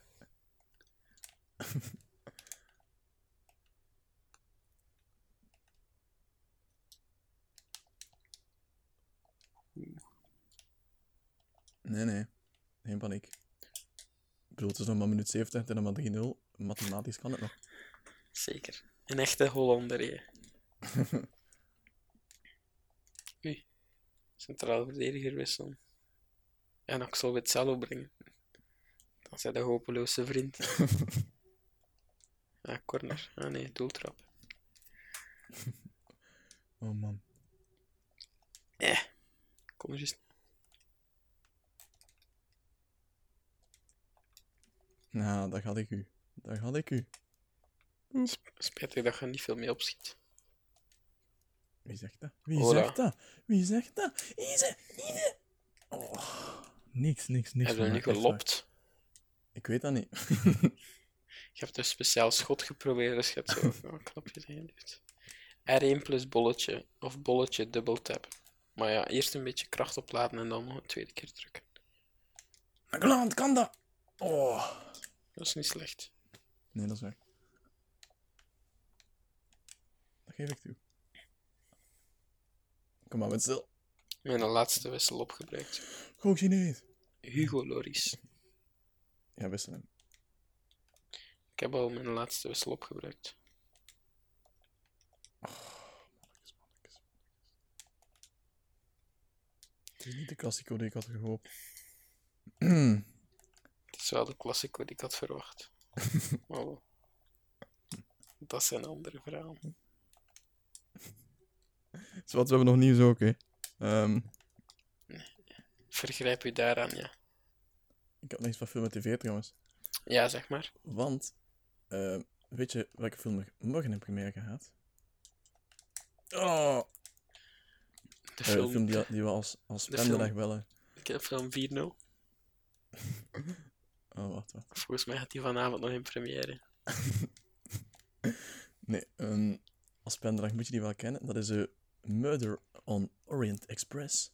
Nee, nee. Geen paniek. Ik bedoel, het is nog maar minuut 70 en dan maar 3-0. Mathematisch kan het nog. Zeker. Een echte Hollander, hè. Oei. Centraal verdediger wisselen. En Axel Witzello brengen. Dan zijn de hopeloze vriend. ja, corner. Ah nee, doeltrap. Oh man. Eh, kom er eens. Nou, daar had ik u. Daar had ik u. Spijtig dat je niet veel mee opschiet. Wie zegt dat? Wie Hola. zegt dat? Wie zegt dat? Ise, Ise. Oh, niks, niks, niks. Heb mij, echt waar. gelopt? Ik weet dat niet. Je hebt een speciaal schot geprobeerd, dus je hebt zo een knopje ingeduwd. R1 plus bolletje, of bolletje dubbel tap. Maar ja, eerst een beetje kracht opladen en dan nog een tweede keer drukken. Nederland kan dat. Oh. Dat is niet slecht. Nee, dat is waar. Dat geef ik toe. Kom maar, met stil. Mijn laatste wissel opgebruikt. Gewoon Chinees. Hugo Loris. Ja, wissel hem. Ik heb al mijn laatste wissel opgebruikt. Het is niet de klassico die ik had gehoopt. Het is wel de klassico die ik had verwacht. Wel. Dat zijn andere verhalen. Zo wat we hebben nog nieuws ook, hè. Ehm, Vergrijp u daaraan, ja. ik heb nog iets van film en tv trouwens. Ja, zeg maar. Want, ehm, weet je welke film er morgen in première gaat? Oh, De eh, de film, die, die we als, als de pendeleg film. bellen. de film 4-0. Oh, wacht, wacht. Volgens mij gaat die vanavond nog in première. Nee, ehm, als pendeleg moet je die wel kennen. Dat is eh, Murder on Orient Express.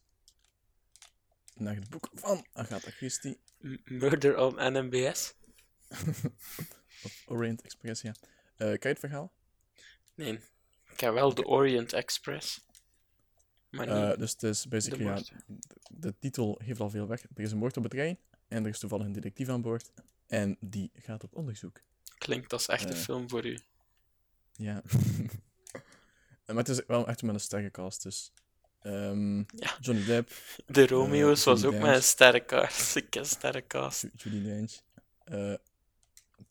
Naar het boek van Agatha Christie. M- Murder on NMBS? Orient Express, ja. Ken je het verhaal? Nee. Ik heb wel de Orient Express. Maar niet Eh, dus het is basically, de ja, de, de titel geeft al veel weg. Er is een moord op de trein en er is toevallig een detectief aan boord. En die gaat op onderzoek. Klinkt als echte Eh. film voor u. Ja. maar het is wel echt met een sterke cast, dus... ehm, Ja. Johnny Depp, De Romeo's was Judy ook met een sterrencast. Ik ken sterrencast. Ju- Judy Dench, eh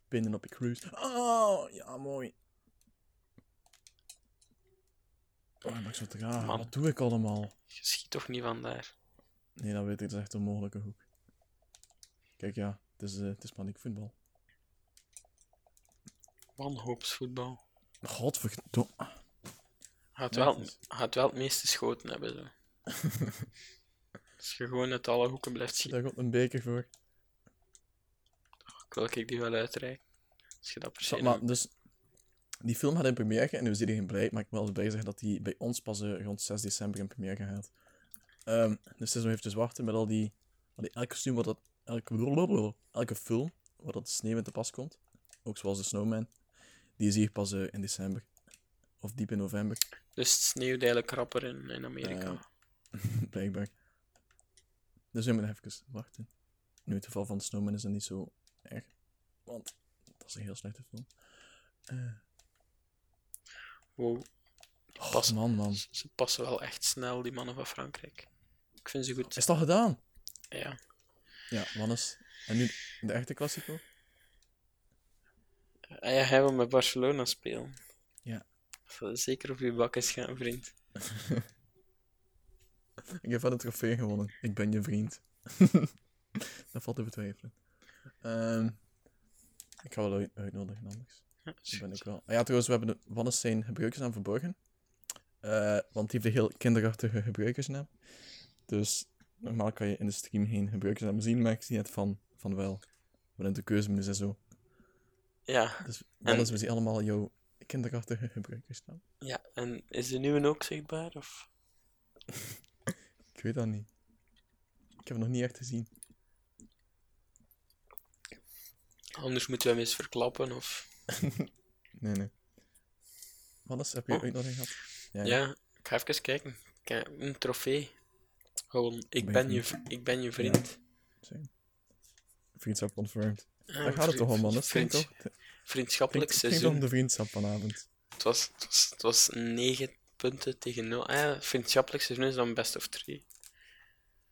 Penelope Cruz. Oh, ja, mooi. Oh, dat is zo traag. Man. Wat doe ik allemaal? Je schiet toch niet van daar? Nee, dat weet ik. Dat is echt een onmogelijke hoek. Kijk, ja. Het is, eh, het is paniekvoetbal. Wanhoopsvoetbal. Godverdomme. Gaat wel, gaat wel het meeste schoten hebben. Zo. Als je gewoon uit alle hoeken blijft schieten, Daar komt een beker voor. wil ik die wel uitreiken. Als je dat per se Zat, maar, dus, die film gaat in première en we zijn iedereen blij, maar ik wil wel zeggen dat die bij ons pas eh, rond 6 december in première gaat. Ehm, dus het is nog eventjes wachten met al die, al die elke kostuum, wat dat, elke, elke film, waar dat de sneeuw in te pas komt. ook zoals de Snowman. Die is hier pas eh, in december. Of diep in november, Dus het sneeuwt eigenlijk rapper in, in Amerika. Ja. blijkbaar. Dus we moeten even wachten. Nu, het geval van de Snowman is dat niet zo erg. Want dat is een heel slechte film. Eh, Wow. oh, Pas- man, man. Ze- Ze passen wel echt snel, die mannen van Frankrijk. Ik vind ze goed. Is dat gedaan? Ja. Ja, Wannes. En nu de echte Classico? Ah ja, hij wil met Barcelona spelen. Ja. Zeker op je bak is gaan, vriend. Ik heb wel een trofee gewonnen. Ik ben je vriend. dat valt te betwijfelen. Ehm, ik ga wel uit uitnodigen anders. Ja, Dat ben ik wel. Ah ja, trouwens, we hebben de Wannes zijn gebruikersnaam verborgen. Eh, want die heeft een heel kinderachtige gebruikersnaam. Dus normaal kan je in de stream geen gebruikersnaam zien, maar ik zie het van, van wel. Waarin de keuzemenu en zo. Ja, Dus we zien allemaal jouw kinderachtige gebruikersnaam. ja, en is de nieuwe ook zichtbaar? Of? Ik weet dat niet. Ik heb het nog niet echt gezien. Anders moeten we hem eens verklappen, of... Nee, nee. Wannes, heb je Oh. uitnodiging gehad? Ja, ik ga even kijken. Kijk, een trofee. Gewoon, ik Ben ben, je je, v- ik ben je vriend. Vriendschap confirmed. Ah, Daar gaat het toch om, man. Dat vriend- toch? Het Vriendschappelijk om seizoen. de vriendschap vanavond. Het was, het, was, het was 9 punten tegen 0. Ah ja, vriendschappelijk seizoen is dan best of 3.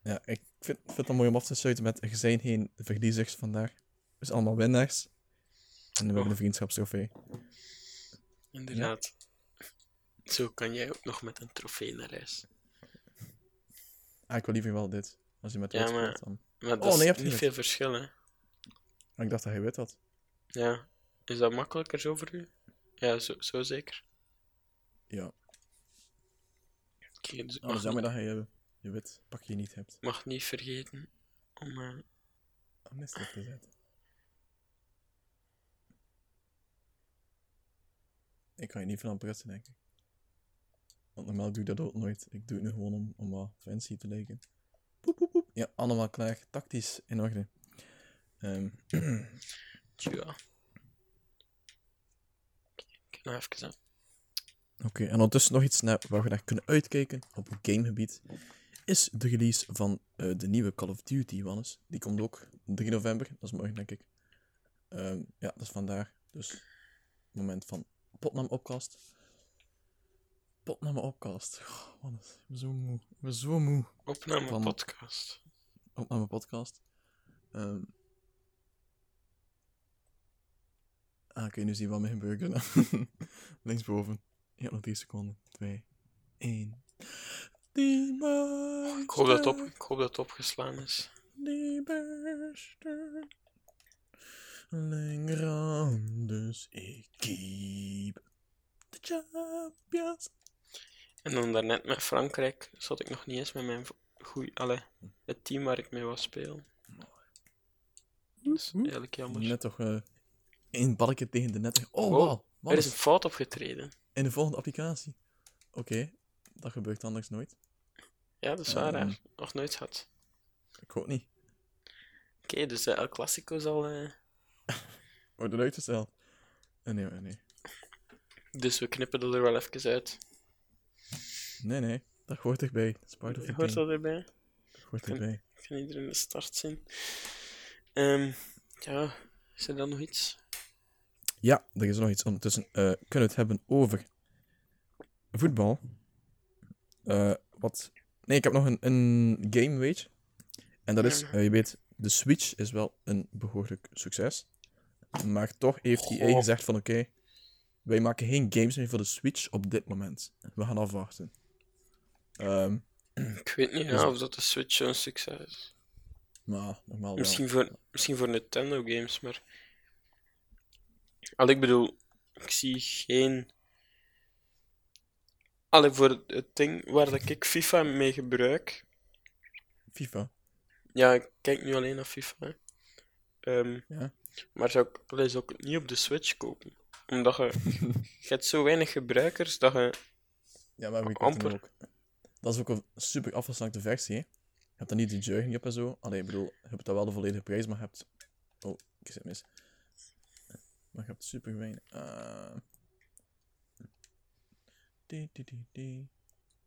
Ja, ik vind, vind het mooi om af te sluiten met er zijn geen verliezers vandaag. Dus allemaal winnaars. En we hebben een vriendschapstrofee. Inderdaad. Zo kan jij ook nog met een trofee naar huis. Ah, ik wil liever wel dit. Als je met Ja, wit maar- speelt dan. Maar dat Oh, nee, is niet veel verschil, hè. Ik dacht dat hij wit had. Ja. Is dat makkelijker zo voor u? Ja, zo, zo zeker. Ja. Oké, dus Oh, mag, jammer dat hij je, je wit pakje niet hebt. mag niet vergeten om... eh, Om dit erop te zetten. Ik ga je niet van prutsen, denk ik. Want normaal doe ik dat ook nooit. Ik doe het nu gewoon om, om wat fancy te lijken. Poep, poep, poep. Ja, allemaal klaar. Tactisch in orde. Ehm, tja. Kijk even aan. Oké, en ondertussen nog iets naar, waar we naar kunnen uitkijken op gamegebied. Is de release van eh, de nieuwe Call of Duty, Wannes. Die komt ook 3 november, dat is morgen denk ik. Ehm, ja, dat is vandaag. Dus moment van Potnam opcast. Potnam opcast. Oh, Wannes, ik ben zo moe. Ik ben zo moe. Opname Van- podcast. Opname podcast. Ehm. Ah, kun je nu zien wat me gebeurt? Linksboven. Ja, nog 3 seconden. 2, 1. Die Ik hoop dat op, ik hoop dat het opgeslaan is. Die beste. Lengrand, dus ik keep de champions. En dan daarnet met Frankrijk zat ik nog niet eens met mijn goeie, allee, het team waar ik mee was spelen. Dat is eigenlijk jammer. Net toch eh één balkje tegen de net. Oh, Wow, wow. Wat Er is een fout opgetreden. in de volgende applicatie? Oké, dat gebeurt anders nooit. Ja, dat is waar, Ehm. Nog nooit gehad. Ik ook niet. Oké, dus eh, El Clasico zal... eh, Wordt het uitgesteld? Nee, nee, nee. dus we knippen er wel even uit. Nee, nee. Dat hoort erbij. Dat is part of the Hoort game. dat erbij? Dat hoort erbij. Ik kan iedereen de start zien. Ehm, ja, is er dan nog iets? Ja, er is nog iets ondertussen. Eh kunnen we het hebben over voetbal? Eh, wat? Nee, ik heb nog een, een game, weet je. En dat is, eh, je weet, de Switch is wel een behoorlijk succes. Maar toch heeft EA Goh. gezegd van oké, wij maken geen games meer voor de Switch op dit moment. We gaan afwachten. Ehm, Ik weet niet Dus- ja, of dat de Switch zo'n succes is. maar normaal wel. Misschien voor, misschien voor Nintendo games, maar... Al ik bedoel, ik zie geen... Allee, voor het ding waar dat ik FIFA mee gebruik... FIFA. Ja, ik kijk nu alleen naar FIFA. Ehm, Ja. Maar zou ik, allee, zou ik niet op de Switch kopen? Omdat je... je hebt zo weinig gebruikers dat je... Ja, maar we Amper. ook. Dat is ook een super afgeslankte versie. Hè? Je hebt dan niet die juiching op en zo. Allee, ik bedoel, je hebt dan wel de volledige prijs, maar je hebt. Oh, ik zit mis. Maar je hebt super weinig. Eh.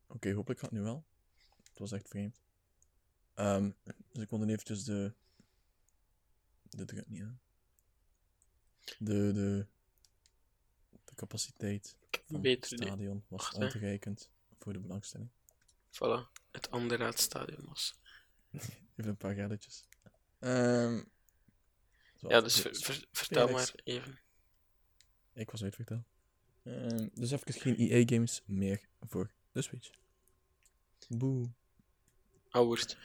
Oké, hopelijk gaat het nu wel. Het was echt vreemd. Ehm, dus ik kon dan eventjes de... Dit gaat niet aan. De, de... De capaciteit van het stadion was ontoereikend voor de belangstelling. Voilà, het andere raadstadion was. Even een paar gelletjes. Ehm Ja, dus ver- ver- vertel maar even. Ik was uitverteld. Ehm dus even geen EA-games meer voor de Switch. Boe. Ouwerd.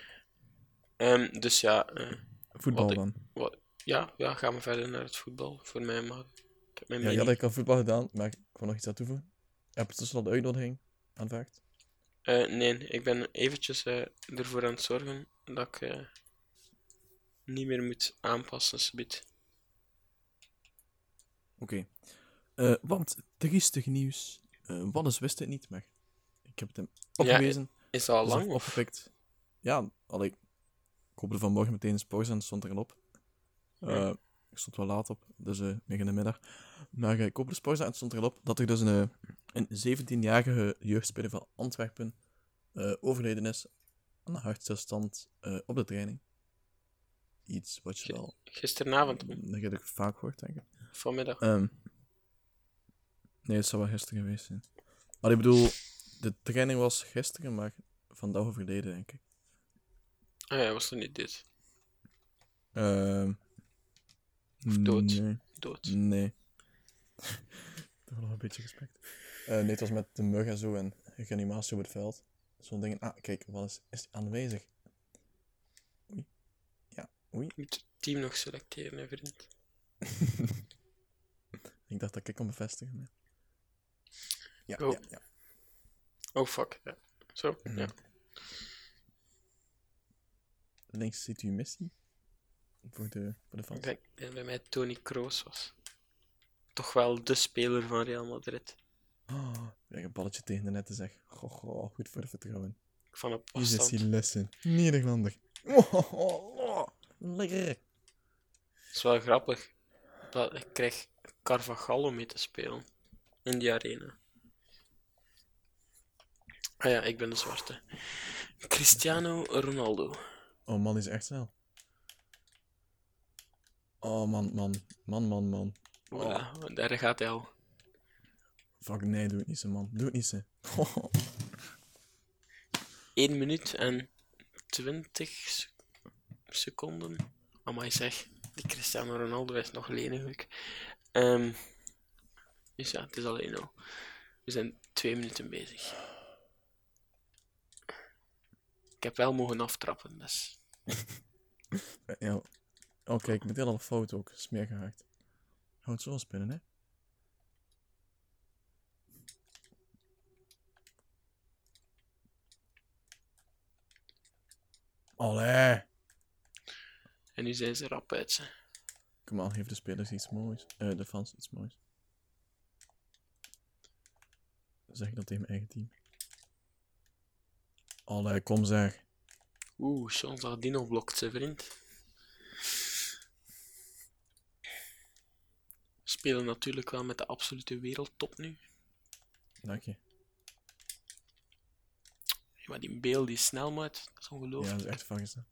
Ehm, dus ja, eh, Voetbal Wat ik- dan. wat, ja, ja, gaan we verder naar het voetbal. Voor mij maar. Ik heb mijn Ja, had ik al voetbal gedaan, maar ik wil nog iets aan toevoegen. Heb je tussen al de uitnodiging aanvaard? Eh, nee, ik ben eventjes eh, ervoor aan het zorgen dat ik eh, niet meer moet aanpassen. Oké. Eh, want triestig nieuws. Wannes wist het niet, maar ik heb het hem opgewezen. Is dat al lang? Of? opgepikt. Ja, al ik, ik hoopte vanmorgen meteen in Sports en stond er al op. Ja. Ik stond wel laat op, dus midden in de middag. Maar eh, ik hoopte Sports en stond er al op dat er dus een, eh, een 17-jarige jeugdspeler van Antwerpen eh, overleden is aan een hartstilstand eh, op de training. Iets wat je wel Gisteravond, dat heb ik vaak hoort, denk ik. vanmiddag. Ehm, nee, het zou wel gisteren geweest zijn. Maar ik bedoel, de training was gisteren, maar vandaag overleden, denk ik. Ah ja, was er niet dit. Ehm dood. Nee. Dood. nee. Toch nog een beetje respect. Eh, nee, het was met de mug en zo en reanimatie op het veld. Zo'n dingen. Ah, kijk, wat is, is aanwezig? Oei. Ja, oei. Ik moet het team nog selecteren, hè, vriend. Ik dacht dat ik kon bevestigen. Nee. Ja, Oh. ja, ja. Oh fuck. Ja. Zo, ja. Links ziet u missie. Voor de, voor de fans. Dat bij mij Tony Kroos was. Toch wel de speler van Real Madrid. Oh, een balletje tegen de netten zeg. Goh, goh, goed voor het vertrouwen. Van op Hier is afstand. die lessen. Nederlander. Oh, oh, oh, lekker. Het is wel grappig. Dat ik krijg Carvajal mee te spelen. In die arena. Ah ja, ik ben de zwarte. Cristiano Ronaldo. Oh man, die is echt snel. Oh man, man. Man, man, man. Voilà, daar gaat hij al. Fuck, nee, doe het niet zo, man. Doe het niet zo. 1 minuut en 20 sec- seconden. Amai zeg, die Cristiano Ronaldo is nog leniglijk. Ehm dus ja, het is alleen al. We zijn twee minuten bezig. Ik heb wel mogen aftrappen, dus... Ja. Oh, kijk, met heel al een foto ook. Smeer gehaakt. Het zo spinnen, hè? Allee. En nu zijn ze rap uit, ze. Kom aan, geef de spelers iets moois. Eh, de fans iets moois. Zeg ik dat tegen mijn eigen team. Allee, kom zeg. Oeh, die nog blokt, zijn vriend. Spelen natuurlijk wel met de absolute wereldtop nu. Dank je. Ja, Maar die Bale, die snelheid, dat is Ja, ongelooflijk. dat is echt fucking snel.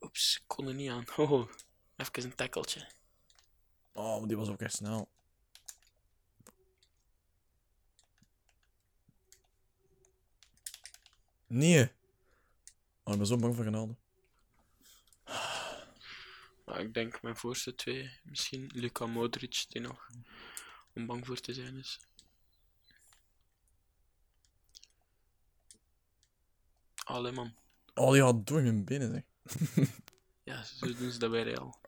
Oeps, ik kon er niet aan. Oh, even een tackeltje. Oh, maar die was ook echt snel. Nee. Oh, ik ben zo bang voor Ronaldo. Maar ik denk mijn voorste twee, misschien Luka Modric, die nog om bang voor te zijn is. Allee man, Oh, die had door mijn binnen, zeg. ja, zo doen ze dat bij Real.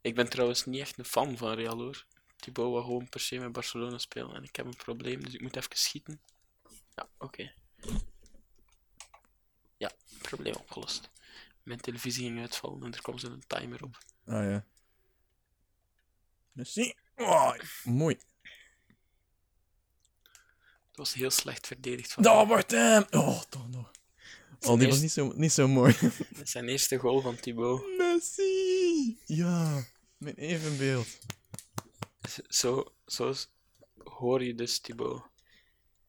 Ik ben trouwens niet echt een fan van Real hoor. Thibaut wil gewoon per se met Barcelona spelen en ik heb een probleem, dus ik moet even schieten. Ja, oké. Ja, probleem opgelost. Mijn televisie ging uitvallen en er kwam zo'n timer op. Ah, ja. Messi. Oh, mooi. Het was heel slecht verdedigd van Dat wordt hem. Oh, toch nog. Oh, die was niet zo, niet zo mooi. Dat is zijn eerste goal van Thibaut. Messi! Ja, mijn evenbeeld. Zo, zo hoor je dus Thibaut.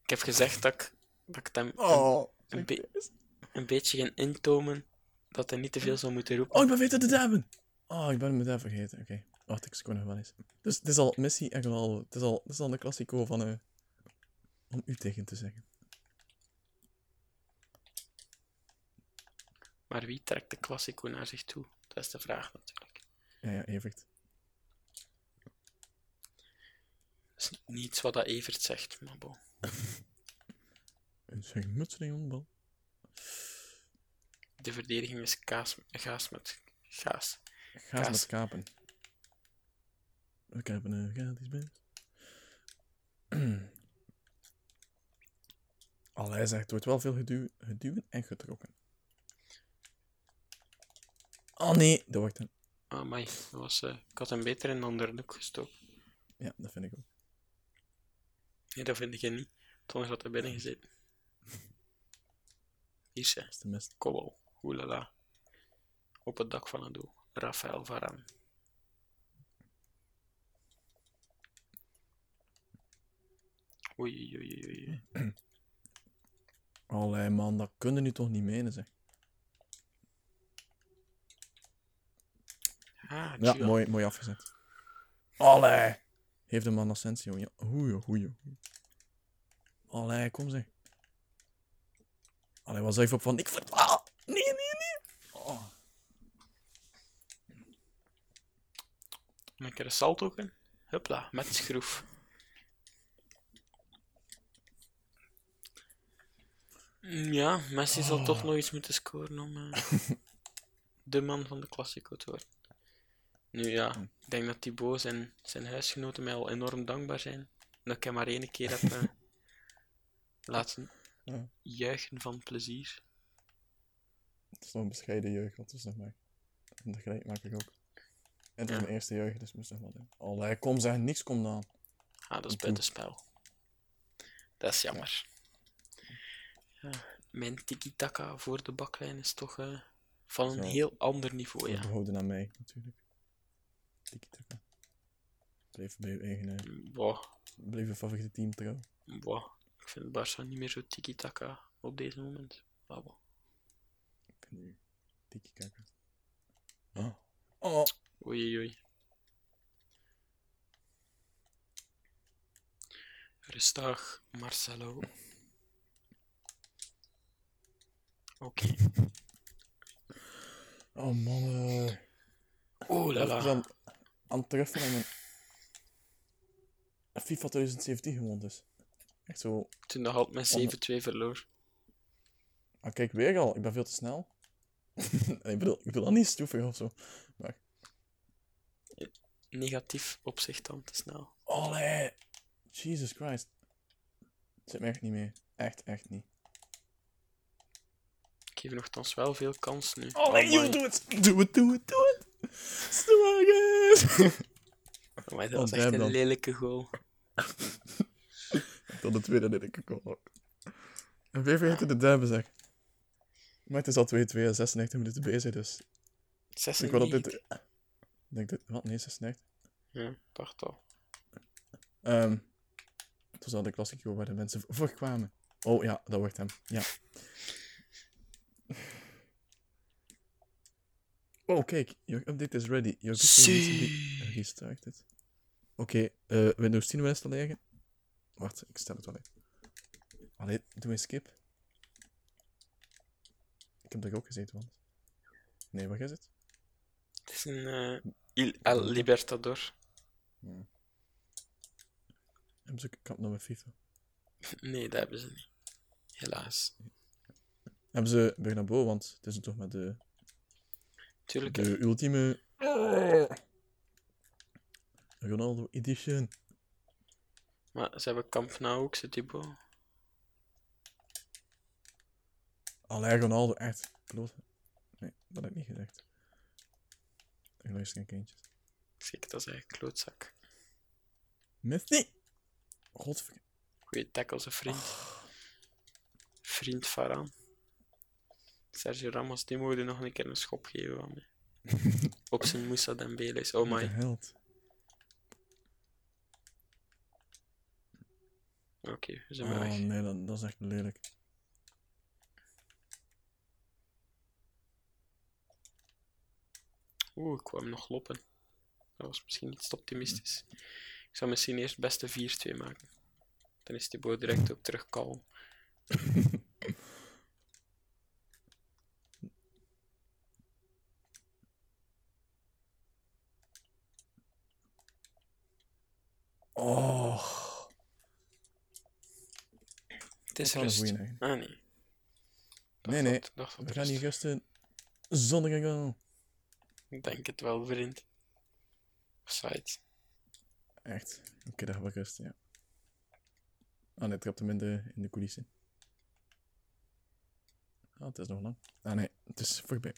Ik heb gezegd dat ik, dat ik hem een, Oh, een, be- een beetje ging intomen. Dat hij niet te veel zou moeten roepen. oh ik ben weten te dabben. Oh, ik ben hem meteen vergeten. Oké, wacht, ik scoor nog wel eens. Dus het is al Messi en Ronaldo. Het is al, het is al de klassico van... eh om u tegen te zeggen. Maar wie trekt de Classico naar zich toe? Dat is de vraag natuurlijk. Ja, ja, Evert. Dat is niet iets wat dat Evert zegt, maar bon. Een schermutseling om de verdediging is kaas, gaas met gaas. Gaas Kaas. met kapen. We kapen een gratis best. Allee, zegt, het wordt wel veel geduw, geduwen en getrokken. Oh nee, dat wordt hem. Ah, dat was, eh, ik had hem beter in de andere hoek gestoken. Ja, dat vind ik ook. Nee, dat vind ik niet. Toen had hij binnen gezeten. Hier is de mist. kobbel, oelala. Op het dak van het doel. Rafael Varane. Oei, oei, oei, oei. Allee man, dat kunnen nu toch niet menen zeg. Ah, Ja, mooi, mooi afgezet. Allee. Heeft de man Asensio. Ja, goeie, goeie. Allee, kom zeg. Allee, was even op van... Ik flip... Ah, nee, nee, nee. Oh. Een keer een salto in. Hupla, met schroef. Mm, Ja, Messi zal toch nog iets moeten scoren om eh, de man van de Classico te worden. Nu ja, ik denk dat Thibaut zijn, zijn huisgenoten mij al enorm dankbaar zijn. Dat ik hem maar één keer heb eh, laten Ja. juichen van plezier. Het is nog een bescheiden jeugd, wat is nog maar. En dat gelijk maak ik ook. En het mijn eerste jeugd, dus moest nog wat in. Allee, kom zeg, niks komt aan. Ah, dat is buitenspel. Dat is jammer. Ja, mijn tiki-taka voor de baklijn is toch eh, van een Zo. heel ander niveau, Ja. Behouden aan mij, natuurlijk. Tiki-taka. Blijf bij je eigen... eh, Boah, Blijf je favoriete team trouw. boah. Ik vind Barça niet meer zo tiki-taka op deze moment. Maar bon. Ik vind nu tiki-taka. Oh. Oh. Oei, oei. Rustig, Marcelo. Oké. Oh man, eh. Oh la la. aan, aan het treffen en mijn FIFA 2017 gewonnen dus. Echt zo. Toen de halt met 7-2 verloor. Ah, kijk, weer al. Ik ben veel te snel. ik bedoel, ik bedoel dat niet stoefig of zo. Maar. Negatief opzicht dan te snel. Allee. Jesus Christ. Het zit me echt niet mee. Echt, echt niet. Ik geef nogthans wel veel kans nu. Allee, joh, doe het. Doe het, doe het, doe het. Swaggers. Amai, dat was Oh, echt een lelijke goal. Tot de tweede dit ik ook al. En weer vergeten de duimen zeg. Maar het is al 2-2 en 96 minuten bezig, dus ik wil op 96. dit... Ik denk dit... Wat? Nee, 96. Ja, dacht al. Ehm het was al de klassieke waar de mensen voor kwamen. Oh ja, dat wordt hem. Ja. Oh, kijk. Your update is ready. Your be restarted. Oké, eh, Windows 10 wil installeren. Wacht, ik stel het wel in. Allee, doe een skip. Ik heb er ook gezeten, want... Nee, wat is het? Het is een eh, Il El Libertador. Hebben ze kap naar mijn FIFA? Nee, dat hebben ze niet. Helaas. Hebben ze Bernabeu, want het is toch met de, Tuurlijk. de ultieme Ronaldo edition. Maar ze hebben Camp Nou ook, zit Thibaut. Allee, Ronaldo, echt. Kloot. Nee, dat heb ik niet gezegd. Ik luister geen kindjes. Zeker, dat is eigenlijk klootzak. Messi! Godver... Goeie tackle, zijn vriend. Vriend Varaan. Sergio Ramos, die mogen nog een keer een schop geven van mij. Op zijn Moussa Dembele. Oh De my. held. Oké, we zijn Oh weg. nee, dat, dat is echt lelijk. Oeh, ik hem nog lopen. Dat was misschien iets optimistisch. Ik zou misschien eerst beste 4-2 maken. Dan is die boot direct ook terug kalm. Oh, Het is rust. goeie eigenlijk. Ah, nee. Nee, nee. We gaan hier rust. rusten. Zonnige gaan. Ik denk het wel, vriend. Offside. Echt. Oké, daar gaan we rusten, ja. Ah nee, trapt hem in de, in de coulissen. Ah, het is nog lang. Ah nee, het is voorbij.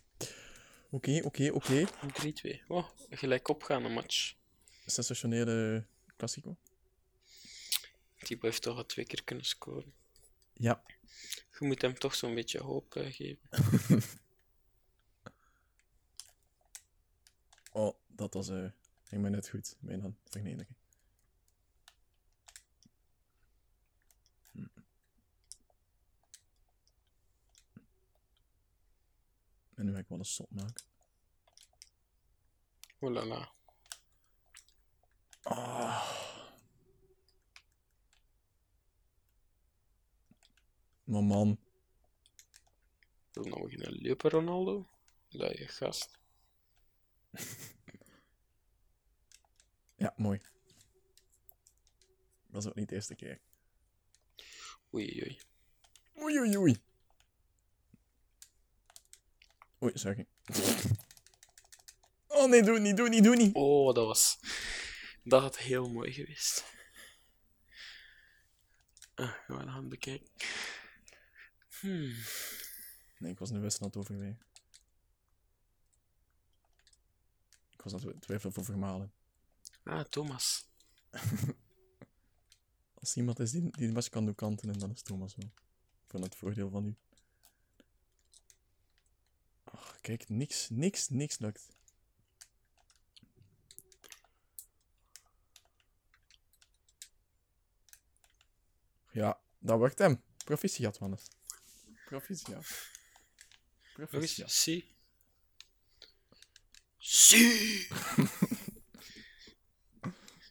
Oké, oké, oké. 3-2. Oh, gelijk opgaande match. Sensationele klassico. Thibaut heeft toch al twee keer kunnen scoren. Ja. Je moet hem toch zo'n beetje hoop eh, geven. Oh, dat was... eh ging mij net goed. Bijna vernedering. Hm. En nu ga ik wel een sot maken. Oh la la. Maar man, Wil nou beginnen lopen, Ronaldo? Je gast. ja, mooi. Dat is ook niet de eerste keer. Oei, oei. Oei, oei, oei. Oei, sorry. Oh nee, doe het niet, doe het niet, doe het niet. Oh, dat was... Dat had heel mooi geweest. Ah, gaan we gaan bekijken. Hmm. Nee, ik was een wedstrijd aan het overwegen. Ik was aan het twijfelen voor vermalen. Ah, Thomas. Als iemand is die, die de match kan doen kanten, dan is Thomas wel. Van het voordeel van u. Oh, kijk, niks, niks, niks lukt. Ja, dat werkt hem. Proficiat, man. Proficiat. Proficiat. Si. Si.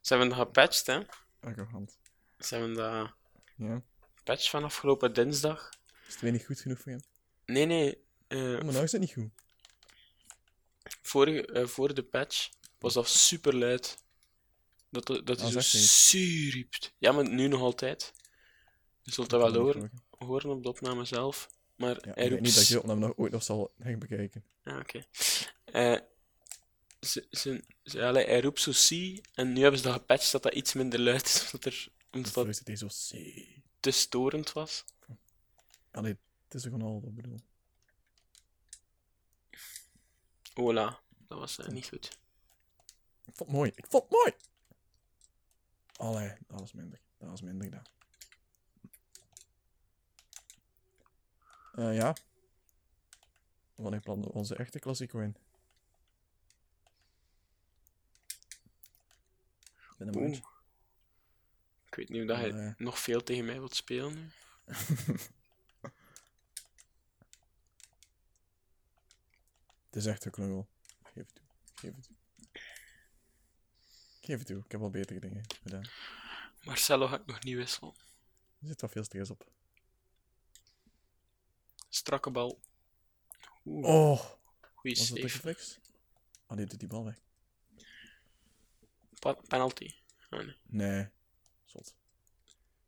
Ze hebben dat gepatcht, hè? Arrogant. Ze hebben dat Ja. patch van afgelopen dinsdag. Is het weer niet goed genoeg voor hem? Nee, nee. Oh, maar nou is het niet goed. vorige, eh, voor de patch was dat super luid. Dat, dat hij zo niet. si riept. Ja, maar nu nog altijd. Je zult dat wel ik horen, horen op de opname zelf. Maar Ja, hij ik denk roept niet dat ik die opname nog ooit nog zal herbekijken. Ah, oké. Eh, ze, ze, ze, allee, hij roept zo si, en nu hebben ze dat gepatcht dat dat iets minder luid is, omdat, er, omdat dat is zo te storend was. Allee, het is een al, dat bedoel. Voilà, dat was eh, niet goed. Ik vond het mooi. Ik vond het mooi! Allee, dat was minder. Dat was minder dan. Eh ja. Wanneer plannen onze echte klassico in? Een Oeh. Ik weet niet of dat hij Nee. nog veel tegen mij wilt spelen nu. Het is echt een knul. Geef het toe. Geef het toe. Geef het toe. Ik heb al betere dingen gedaan. Marcelo ga ik nog niet wisselen. Er zit wel veel stress op. Strakke bal. Oeh, Oh! goeie Was dat reflex? Oh, die doet die bal weg. Penalty. Ah, nee. Nee. Zot.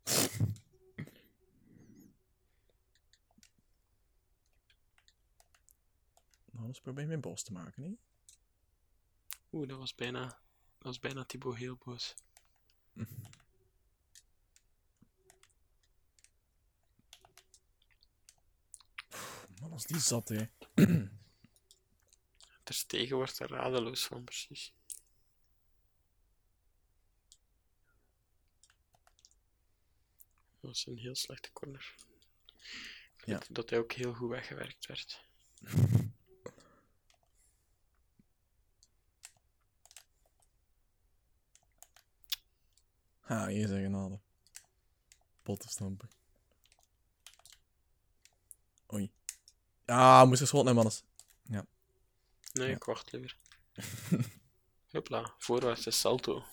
nou, is probeer je mijn boos te maken, niet? Oeh, dat was bijna, dat was bijna Thibaut heel boos. Man, als die zat, hè. Ter stegen wordt er radeloos van, precies. Dat was een heel slechte corner. Ik Ja. dat hij ook heel goed weggewerkt werd. Ha, hier zijn genade. Pottenstampen. Oei. Ja, moest er schot naar mannes. Nee, Ja. ik wacht liever. Hupla, voorwaarts is salto.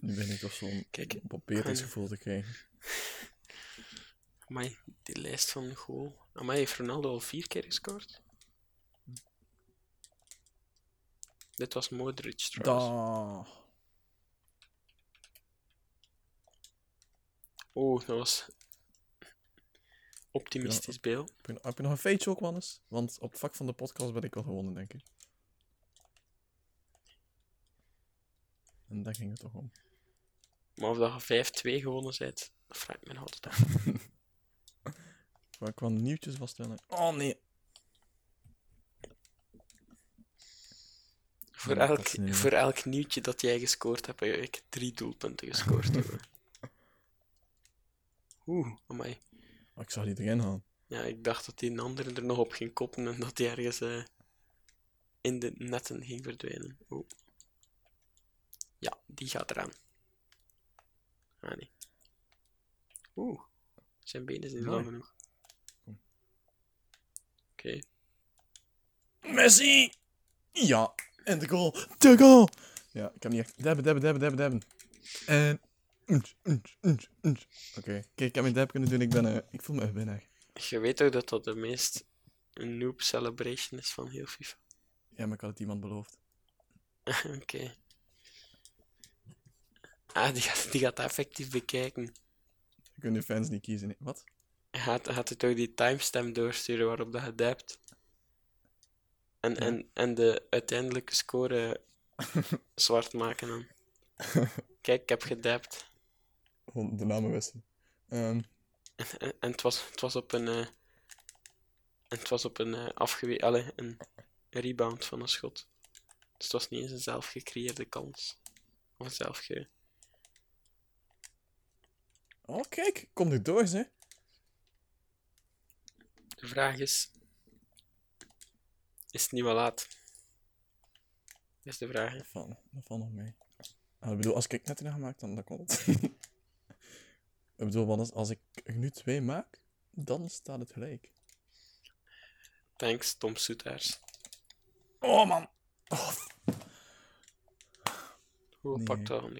Nu ben ik toch zo'n probeertingsgevoel te krijgen. amai, die lijst van goal. Amai, heeft Ronaldo al vier keer gescoord? Dit was Modric trouwens. Da. Oh, dat was optimistisch beeld. Heb je, heb je nog een feitje ook, Wannes? Want op het vak van de podcast ben ik wel gewonnen, denk ik. En daar ging het toch om. Maar of dat je 5-2 gewonnen bent, dat vraag ik me altijd af. Waar kwam nieuwtjes vaststellen. Oh nee. Voor Ja, elk, voor elk nieuwtje dat jij gescoord hebt, heb ik drie doelpunten gescoord. Oeh, amai. Oh, ik zag die erin gaan. Ja, ik dacht dat die een andere er nog op ging koppen en dat die ergens eh, in de netten ging verdwijnen. Oeh. Ja, die gaat eraan. Ah, nee. Oeh. Zijn benen zijn lang genoeg. Oké. Messi! Ja, en de goal. De goal! Ja, ik heb niet echt... Debben, debben, debben, debben, debben. En... Oké, kijk, ik heb mijn dab kunnen doen. Ik ben... eh, ik voel me echt winnaar. Je weet toch dat dat de meest noob celebration is van heel FIFA? Ja, maar ik had het iemand beloofd. Oké. Ah, die gaat, die gaat dat effectief bekijken. Je kunt de fans niet kiezen. Wat? Hij gaat, gaat hij toch die timestamp doorsturen waarop dat je dapt. En, en, en de uiteindelijke score zwart maken dan. Kijk, ik heb gedapt. Gewoon de namen wisselen. Ehm, En, en het, was, het was op een. en het was op een eh afgewe... Allee, een rebound van een schot. Dus het was niet eens een zelf gecreëerde kans. Of een zelf ge... Oh, kijk. Kom er door, hè. De vraag is... Is het niet wel laat? Is de vraag. hè. Dat valt, dat valt nog mee. Ah, ik bedoel, als ik net een gemaakt, dan, dan komt het. ik bedoel, want als, als ik er nu twee maak, dan staat het gelijk. Thanks, Tom Soetaars. Oh, man. Hoe Nee. pakt dat van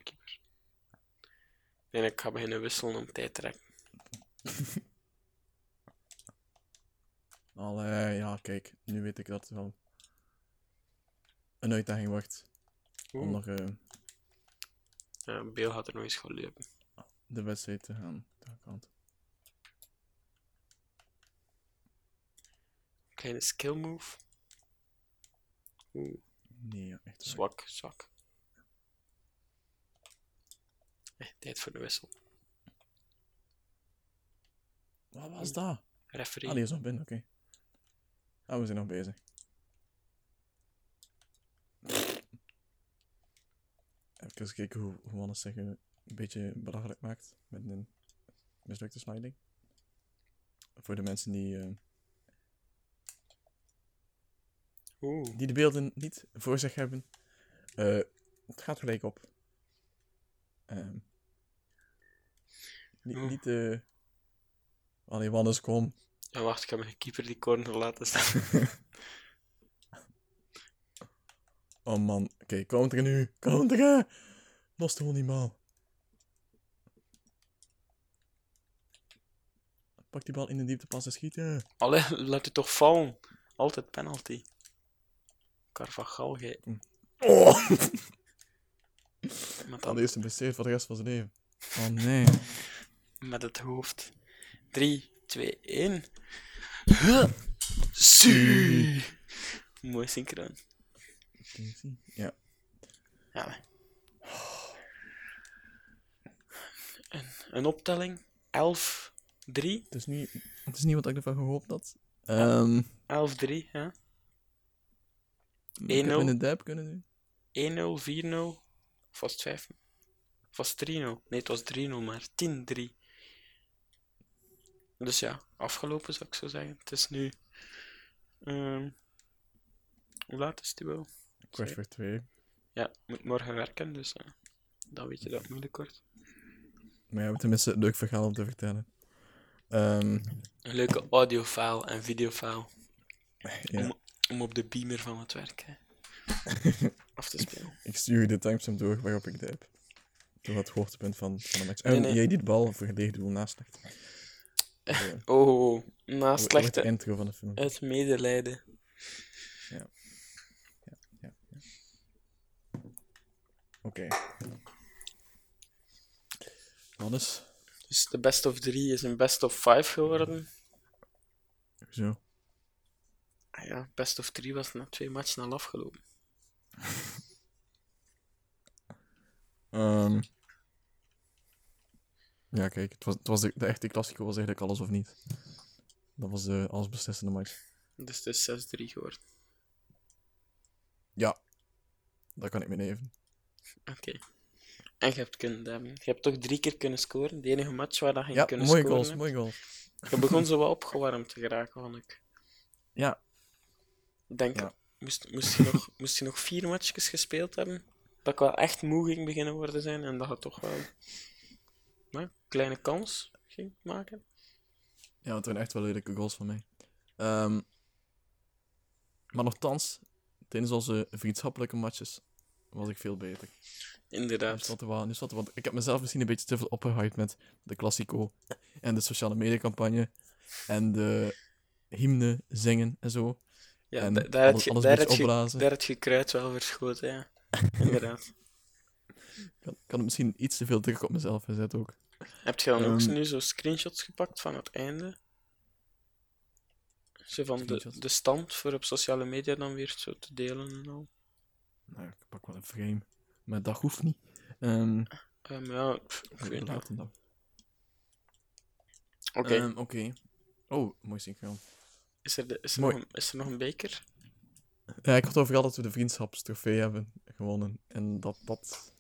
keeper? Ik ga beginnen wisselen om tijd te rekken. Allee, ja, kijk. Nu weet ik dat het wel een uitdaging wordt. Om Oeh. nog eh, Ja, Beel gaat er nog eens gaan lopen. de wedstrijd te gaan. te kant. Kleine skill move. Oeh, Nee, ja, echt zwak, zwak. Eh, tijd voor de wissel. Wat was dat? Referee. Ah, die is nog binnen, oké. Ah, we zijn nog bezig. Even kijken hoe, hoe Wannes zich eh, een beetje belachelijk maakt met een mislukte sliding. Voor de mensen die, eh, Oeh, die de beelden niet voor zich hebben. eh, het gaat gelijk op. Ehm niet, Oeh. niet eh Allee, Wannes, kom. ja, wacht, ik heb mijn keeper die corner laten staan. Oh man, oké, counteren nu. Counteren! Los de die bal. Pak die bal in de diepte pas en schieten. Allee, laat u toch vallen. Altijd penalty. Carvajal, gij. Oh! Met dat de eerste blesseerd voor de rest van zijn leven. Oh nee. met het hoofd. 3, 2, 1. Su. Mooi synchroon. Ja. Ja. Een, een optelling. 11, 3. Het is niet, het is niet wat ik ervan gehoopt had. Ehm 11, 3, ja. ik heb 1-0. in de dab kunnen doen. 1-0, 4-0. Of was het 5? Of was het 3-0? Nee, het was 3-0, maar 10-3. Dus ja, afgelopen zou ik zo zeggen. Het is nu. ehm, hoe laat is het wel? Kwart voor twee. Ja, ik moet morgen werken, dus eh, dan weet je dat moeilijk wordt. Maar we hebben tenminste een leuk verhaal om te vertellen. Ehm, Een leuke audiofile en videofile ja, om, om op de beamer van het werk hè, af te spelen. ik stuur je de timestamp door waarop ik dit heb. Door het hoogtepunt van, van de match. En Nee, nee. jij die de bal voor gelegen doel naast Uh, Oh, naast de slechte intro van de film. het medelijden. Oké. Hannes, Dus de best of 3 is een best of 5 geworden. zo. Ah ja, best of 3 was na twee matchen al afgelopen. Ehm ja, kijk, het was, het was de, de echte klassieker was eigenlijk alles of niet. Dat was de allesbeslissende match. Dus het is 6-3 geworden. Ja, dat kan ik me even. Oké. En je hebt kunnen. Je hebt toch drie keer kunnen scoren. De enige match waar dat je Ja, kunnen mooie scoren goals, mooie goals. Je begon zo wel opgewarmd te geraken, vond ik. Ja, Ik Denk, Ja. moest, moest, je nog, moest je nog vier matchjes gespeeld hebben, dat ik wel echt moe ging beginnen worden zijn en dat je toch wel kleine kans ging maken. ja, het waren echt wel lelijke goals van mij. Ehm maar nogthans, tijdens onze vriendschappelijke matches was ik veel beter. Nu Inderdaad. zat er wel, nu zat er, want ik heb mezelf misschien een beetje te veel opgehyped met de Classico en de sociale media campagne en de hymne zingen en zo. Ja, en daar, heb alles, je, alles daar, beetje je, daar heb je kruid wel verschoten, ja. Inderdaad. Ik had, ik had misschien iets te veel druk op mezelf gezet ook. Heb je dan ook Ehm. nu zo screenshots gepakt van het einde? Zo van de, de stand voor op sociale media dan weer zo te delen en al. Nou, ik pak wel een frame. Maar dat hoeft niet. Ehm Ehm, ja, pff, ik weet niet. later dan. Oké, Oké. Oh, mooi synchroon. is, er de, is, er mooi. nog een, is er nog een beker? Ja, ik had het overal dat we de vriendschapstrofee hebben gewonnen. En dat dat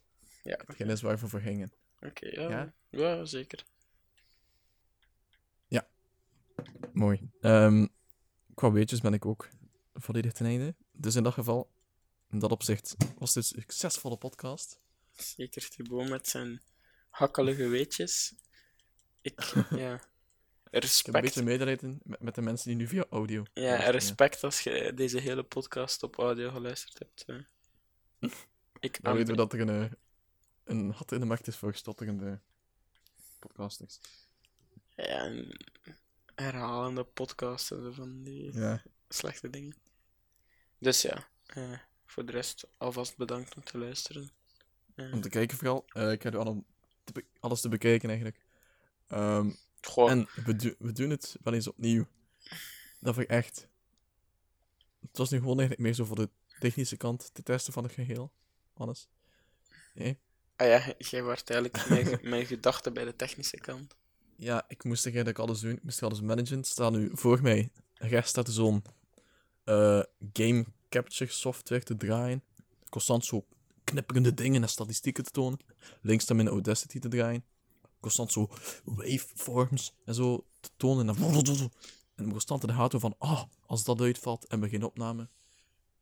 Ja, hetgeen is waar we voor gingen. Oké, ja. Ja? ja. zeker. Mooi. Ehm, qua weetjes ben ik ook volledig ten einde. Dus in dat geval, in dat opzicht, was dit een succesvolle podcast. Zeker Thibaut met zijn hakkelige weetjes. Ik, ja. Ik heb een Respect. beetje medelijden met, met de mensen die nu via audio. Ja, respect als je deze hele podcast op audio geluisterd hebt. hè. Ik Dan weten we dat er een, eh, een gat in de markt is voor stotterende podcasters. Ja, en herhalende podcasts en zo van die Ja. slechte dingen. Dus ja, eh, voor de rest alvast bedankt om te luisteren. Eh, Om te kijken vooral. Eh, ik heb be- alles te bekijken eigenlijk. Goh, En we, do- we doen het wel eens opnieuw. Dat vind ik echt. Het was nu gewoon eigenlijk meer zo voor de technische kant te testen van het geheel. Hannes. Nee? Ah ja, jij wordt eigenlijk mijn, ge- mijn gedachten bij de technische kant. Ja, ik moest eigenlijk alles doen. Ik moest alles managen. Staat nu voor mij. Rechts staat zo'n eh, game capture software te draaien. Constant zo knipperende dingen en statistieken te tonen. Links staat mijn Audacity te draaien. Constant zo waveforms en zo te tonen. En dan en constant in de gaten van, ah, als dat uitvalt en begin opname.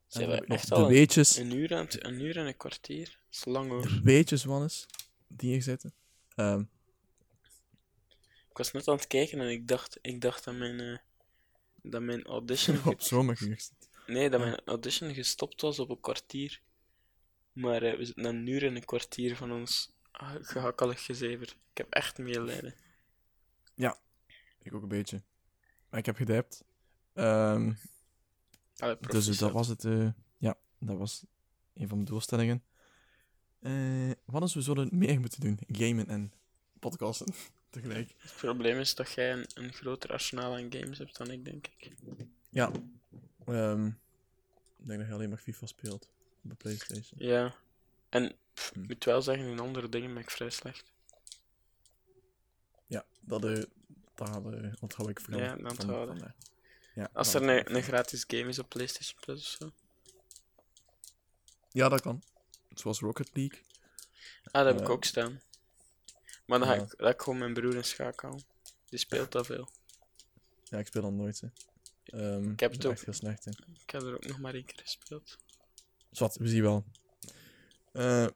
Ze hebben nog echt de al een, weetjes, een, uur en, een uur en een kwartier. Dat is lang hoor. de weetjes, Wannes, die hier zitten. Ehm, Ik was net aan het kijken en ik dacht, ik dacht dat mijn, eh, dat mijn audition... op zomerhuur. Nee, dat mijn audition gestopt was op een kwartier. Maar eh, we zitten een uur en een kwartier van ons ah, gehakkelig gezever. Ik heb echt medelijden. Ik ook een beetje. Maar ik heb gedijpt. Ehm, Allee, dus eh, dat was het. eh, ja, dat was een van mijn doelstellingen. Eh, wat is we zullen meer moeten doen? Gamen en podcasten tegelijk. Het probleem is dat jij een, een groter arsenaal aan games hebt dan ik, denk ik. Ja. Ehm, ik denk dat je alleen maar FIFA speelt op de PlayStation. Ja. En pff, Hm. ik moet wel zeggen, in andere dingen ben ik vrij slecht. Ja, dat, eh dat eh, onthoud ik vooral. Ja, dat onthouden. van, ja, Als dat er een, gratis game is op PlayStation Plus of zo. Ja, dat kan. Zoals Rocket League. Ah, dat heb ik Eh, ook staan. Maar dan ga ik, laat ik gewoon mijn broer in schakelen. Die speelt dat veel. Ja, ik speel dan nooit, hè. Ehm, Ik heb het ook. echt heel slecht, hè. Ik heb er ook nog maar één keer gespeeld. Zwat, we zien wel. Eh,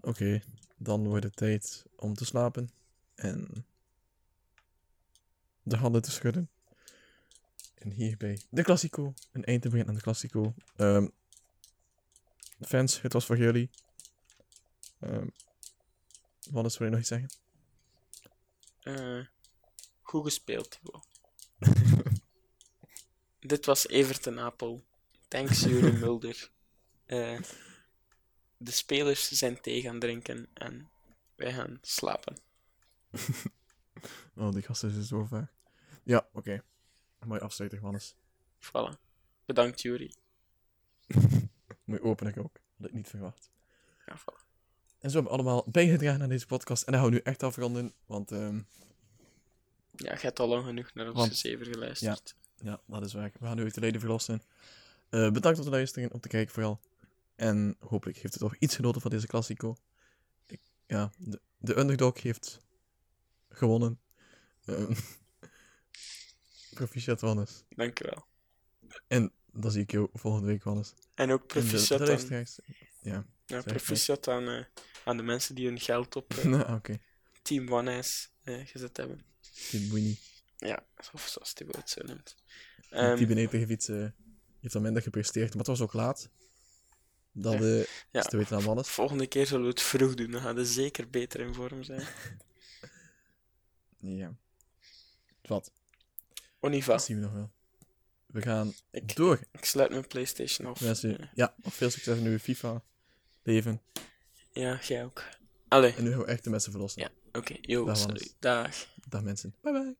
Oké, dan wordt het tijd om te slapen. En de handen te schudden. En hierbij de Classico. Een eind te brengen aan de Classico. Ehm, fans, het was voor jullie. Ehm Wannes, wil je nog iets zeggen? Eh, goed gespeeld, Thibaut. Dit was Everton Apel. Thanks, Jurie Mulder. Eh, de spelers zijn thee gaan drinken en wij gaan slapen. Oh, die gasten is zo vaak. Ja, oké. Mooi afsluiter, Wannes. Voilà. Bedankt, Jury. Mooi open ik ook. Had ik niet verwacht. Ja, voilà. En zo hebben we allemaal bijgedragen aan deze podcast. En dan gaan we nu echt afronden, want ehm, Ja, je hebt al lang genoeg naar ons Want- gezever geluisterd. ja, dat is waar. We gaan nu uit de leden verlossen. Eh, bedankt om te luisteren, om te kijken vooral. En hopelijk heeft het toch iets genoten van deze Classico. Ik, ja, de, de underdog heeft gewonnen. Ehm proficiat, Wannes. Dankjewel. En dan zie ik jou volgende week, Wannes. En ook En de- proficiat, de aan. Ja, ja, proficiat aan, aan de mensen die hun geld op eh, nou. Team One eh, gezet hebben. Die Winnie. Ja, of zoals die het zo noemt. Die Ehm, beneden eh, heeft dan minder gepresteerd, maar het was ook laat. Dat Ja. is te weten aan Wannes. volgende keer zullen we het vroeg doen. Dan gaan we zeker beter in vorm zijn. Ja. Wat? Oniva, Dat zien we nog wel. We gaan Ik- door. ik sluit mijn PlayStation af. Mensen, ja, nog veel succes in uw FIFA-leven. ja, jij ook. Allee, En nu gaan we echt de mensen verlossen. Ja. oké. Yo, Dag. Dag. Dag mensen. Bye bye.